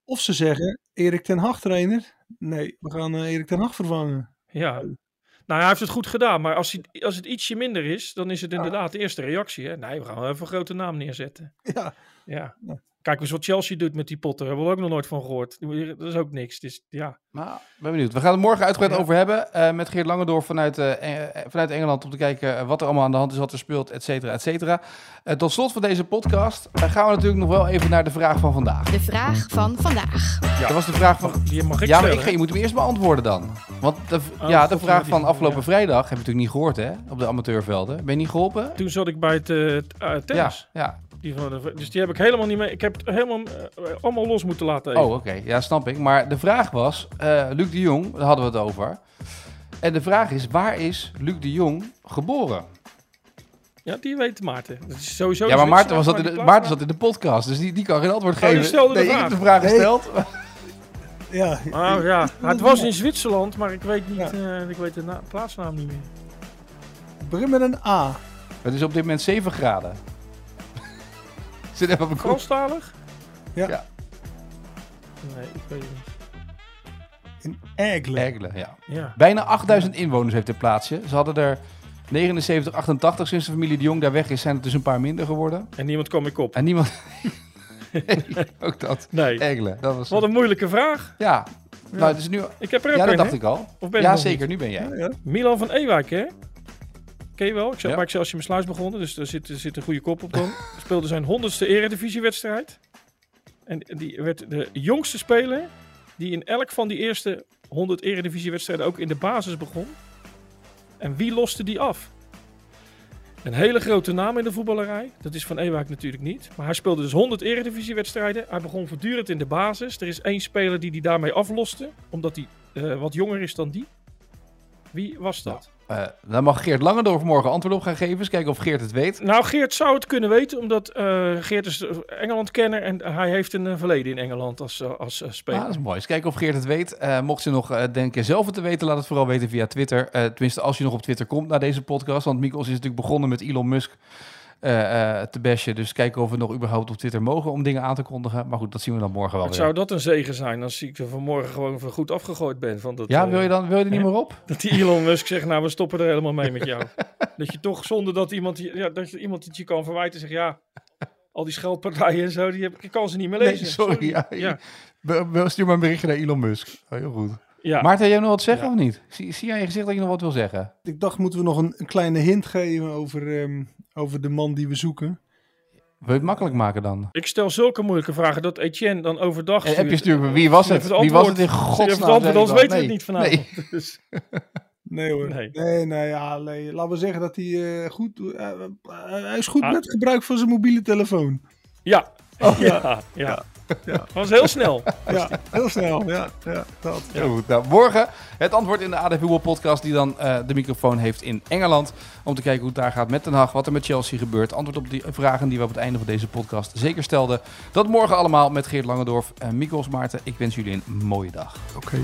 Speaker 3: Of ze zeggen, Erik ten Hag trainer. Nee, we gaan eh, Erik ten Hag vervangen.
Speaker 4: Ja. Nou, hij heeft het goed gedaan. Maar als, hij, als het ietsje minder is, dan is het inderdaad de eerste reactie. Hè? Nee, we gaan wel even een grote naam neerzetten.
Speaker 3: Ja,
Speaker 4: Ja.
Speaker 3: Ja.
Speaker 4: Kijk eens wat Chelsea doet met die Potter. Daar hebben we ook nog nooit van gehoord. Dat is ook niks. Dus ja.
Speaker 2: Nou, ben benieuwd. We gaan het morgen uitgebreid
Speaker 4: Ja.
Speaker 2: over hebben. eh, met Geert Langendorf vanuit, eh, eh, vanuit Engeland. Om te kijken wat er allemaal aan de hand is, wat er speelt, et cetera, et cetera. Tot slot van deze podcast gaan we natuurlijk nog wel even naar de vraag van vandaag.
Speaker 9: De vraag van vandaag.
Speaker 2: Dat was de vraag van...
Speaker 4: Die mag ik
Speaker 2: Ja, maar ik ga, je moet hem eerst beantwoorden dan. Want de,
Speaker 4: Oh,
Speaker 2: ja, de vraag van afgelopen
Speaker 4: ja.
Speaker 2: vrijdag heb je natuurlijk niet gehoord, hè? Op de amateurvelden. Ben je niet geholpen?
Speaker 4: Toen zat ik bij het eh, t- eh,
Speaker 2: Ja,
Speaker 4: tennis.
Speaker 2: ja.
Speaker 4: Die van de, dus die heb ik helemaal niet mee. Ik heb het helemaal eh, allemaal los moeten laten. Even.
Speaker 2: Oh, oké. Ja, snap ik. Maar de vraag was, eh, Luc de Jong, daar hadden we het over. En de vraag is, waar is Luc de Jong geboren?
Speaker 4: Ja, die weet Maarten. Dat is sowieso
Speaker 2: ja, maar Maarten, was dat in de, Maarten zat in de podcast, dus die, die kan geen antwoord
Speaker 4: Oh,
Speaker 2: geven.
Speaker 4: die stelde de
Speaker 2: nee, ik
Speaker 4: vraag.
Speaker 2: heb de vraag
Speaker 3: Nee.
Speaker 2: gesteld.
Speaker 3: Ja,
Speaker 4: Oh ja, het was in Zwitserland, maar ik weet niet, eh, ik weet de na- plaatsnaam niet meer.
Speaker 3: begin met een A.
Speaker 2: Het is op dit moment 7 graden. Zit even op een.
Speaker 4: Franstalig?
Speaker 3: Ja.
Speaker 2: Ja.
Speaker 4: Nee, ik weet het niet.
Speaker 3: In.
Speaker 2: Egelen, ja.
Speaker 4: Ja.
Speaker 2: Bijna 8000 inwoners heeft het plaatsje. Ze hadden er 79, 88 sinds de familie de Jong daar weg is, zijn het dus een paar minder geworden.
Speaker 4: En niemand kwam ik op.
Speaker 2: En niemand... nee, ook dat.
Speaker 4: Nee.
Speaker 2: Dat was...
Speaker 4: Wat een moeilijke vraag.
Speaker 2: Ja. Nou, het is nu...
Speaker 4: Ik heb er ook
Speaker 2: Ja, dat
Speaker 4: een,
Speaker 2: dacht
Speaker 4: hè?
Speaker 2: ik al.
Speaker 4: Of ben
Speaker 2: Ja, zeker.
Speaker 4: niet?
Speaker 2: Nu ben jij.
Speaker 3: Ja, ja.
Speaker 4: Milan van Ewijk, hè? Ken je wel? Ik
Speaker 2: Ja.
Speaker 4: bij Excelsior Sluis begonnen, dus daar zit, er zit een goede kop op dan. Speelde zijn honderdste eredivisiewedstrijd. En die werd de jongste speler die in elk van die eerste 100 eredivisiewedstrijden ook in de basis begon. En wie loste die af? Een hele grote naam in de voetballerij. Dat is Van Ewijk natuurlijk niet. Maar hij speelde dus 100 eredivisiewedstrijden. Hij begon voortdurend in de basis. Er is één speler die die daarmee afloste, omdat hij eh, wat jonger is dan die. Wie was dat?
Speaker 2: Eh, dan mag Geert Langendorf morgen antwoord op gaan geven. Eens kijken of Geert het weet.
Speaker 4: Nou, Geert zou het kunnen weten, omdat eh, Geert is Engeland-kenner en hij heeft een eh, verleden in Engeland als, als eh,
Speaker 2: Ah,
Speaker 4: speler.
Speaker 2: dat is mooi. Eens kijken of Geert het weet. Eh, mocht ze nog denken zelf het te weten, laat het vooral weten via Twitter. Tenminste, als je nog op Twitter komt naar deze podcast. Want Mikos is natuurlijk begonnen met Elon Musk te bashen. Dus kijken of we nog überhaupt op Twitter mogen om dingen aan te kondigen. Maar goed, dat zien we dan morgen wel
Speaker 4: Wat
Speaker 2: weer.
Speaker 4: zou dat een zegen zijn als ik er vanmorgen gewoon voor goed afgegooid ben? Van dat,
Speaker 2: Ja,
Speaker 4: eh,
Speaker 2: wil je, dan, wil je er niet meer op?
Speaker 4: Dat die Elon Musk zegt, nou we stoppen er helemaal mee met jou. dat je toch zonder dat iemand, ja, dat je iemand het je kan verwijten zegt, ja, al die scheldpartijen en zo, die heb, ik kan ze niet meer
Speaker 2: Nee,
Speaker 4: lezen.
Speaker 2: sorry. Ja,
Speaker 4: ja.
Speaker 2: Be- Stuur maar een berichtje naar Elon Musk. Oh, heel goed.
Speaker 4: ja.
Speaker 2: Maarten, jij nog wat zeggen
Speaker 4: Ja.
Speaker 2: of niet? Zie, zie jij in je gezicht dat je nog wat wil zeggen?
Speaker 3: Ik dacht, moeten we nog een, een kleine hint geven over, ehm, over de man die we zoeken?
Speaker 2: Wil je het makkelijk maken dan?
Speaker 4: Ik stel zulke moeilijke vragen dat Etienne dan overdag
Speaker 2: En heb je
Speaker 4: stuurt.
Speaker 2: sturen, wie was het? Wie was het in godsnaam?
Speaker 4: het antwoord, anders weten we
Speaker 2: Nee.
Speaker 4: het niet vanavond.
Speaker 2: Nee.
Speaker 4: Dus,
Speaker 3: Nee hoor.
Speaker 4: Nee.
Speaker 3: Nee, nee, ja, nee. Laten we zeggen dat hij eh, goed... eh, eh, hij is goed
Speaker 4: Ah.
Speaker 3: met gebruik van zijn mobiele telefoon.
Speaker 4: ja.
Speaker 2: Oh,
Speaker 4: ja, ja, ja. Was heel snel.
Speaker 3: Ja, heel snel. Ja, ja dat.
Speaker 2: Heel goed. Nou, morgen het antwoord in de AD Voetbal podcast die dan eh, de microfoon heeft in Engeland. Om te kijken hoe het daar gaat met Den Haag, wat er met Chelsea gebeurt. Antwoord op die vragen die we op het einde van deze podcast zeker stelden. Dat morgen allemaal met Geert Langendorf en Mikos Maarten. Ik wens jullie een mooie dag.
Speaker 3: Oké.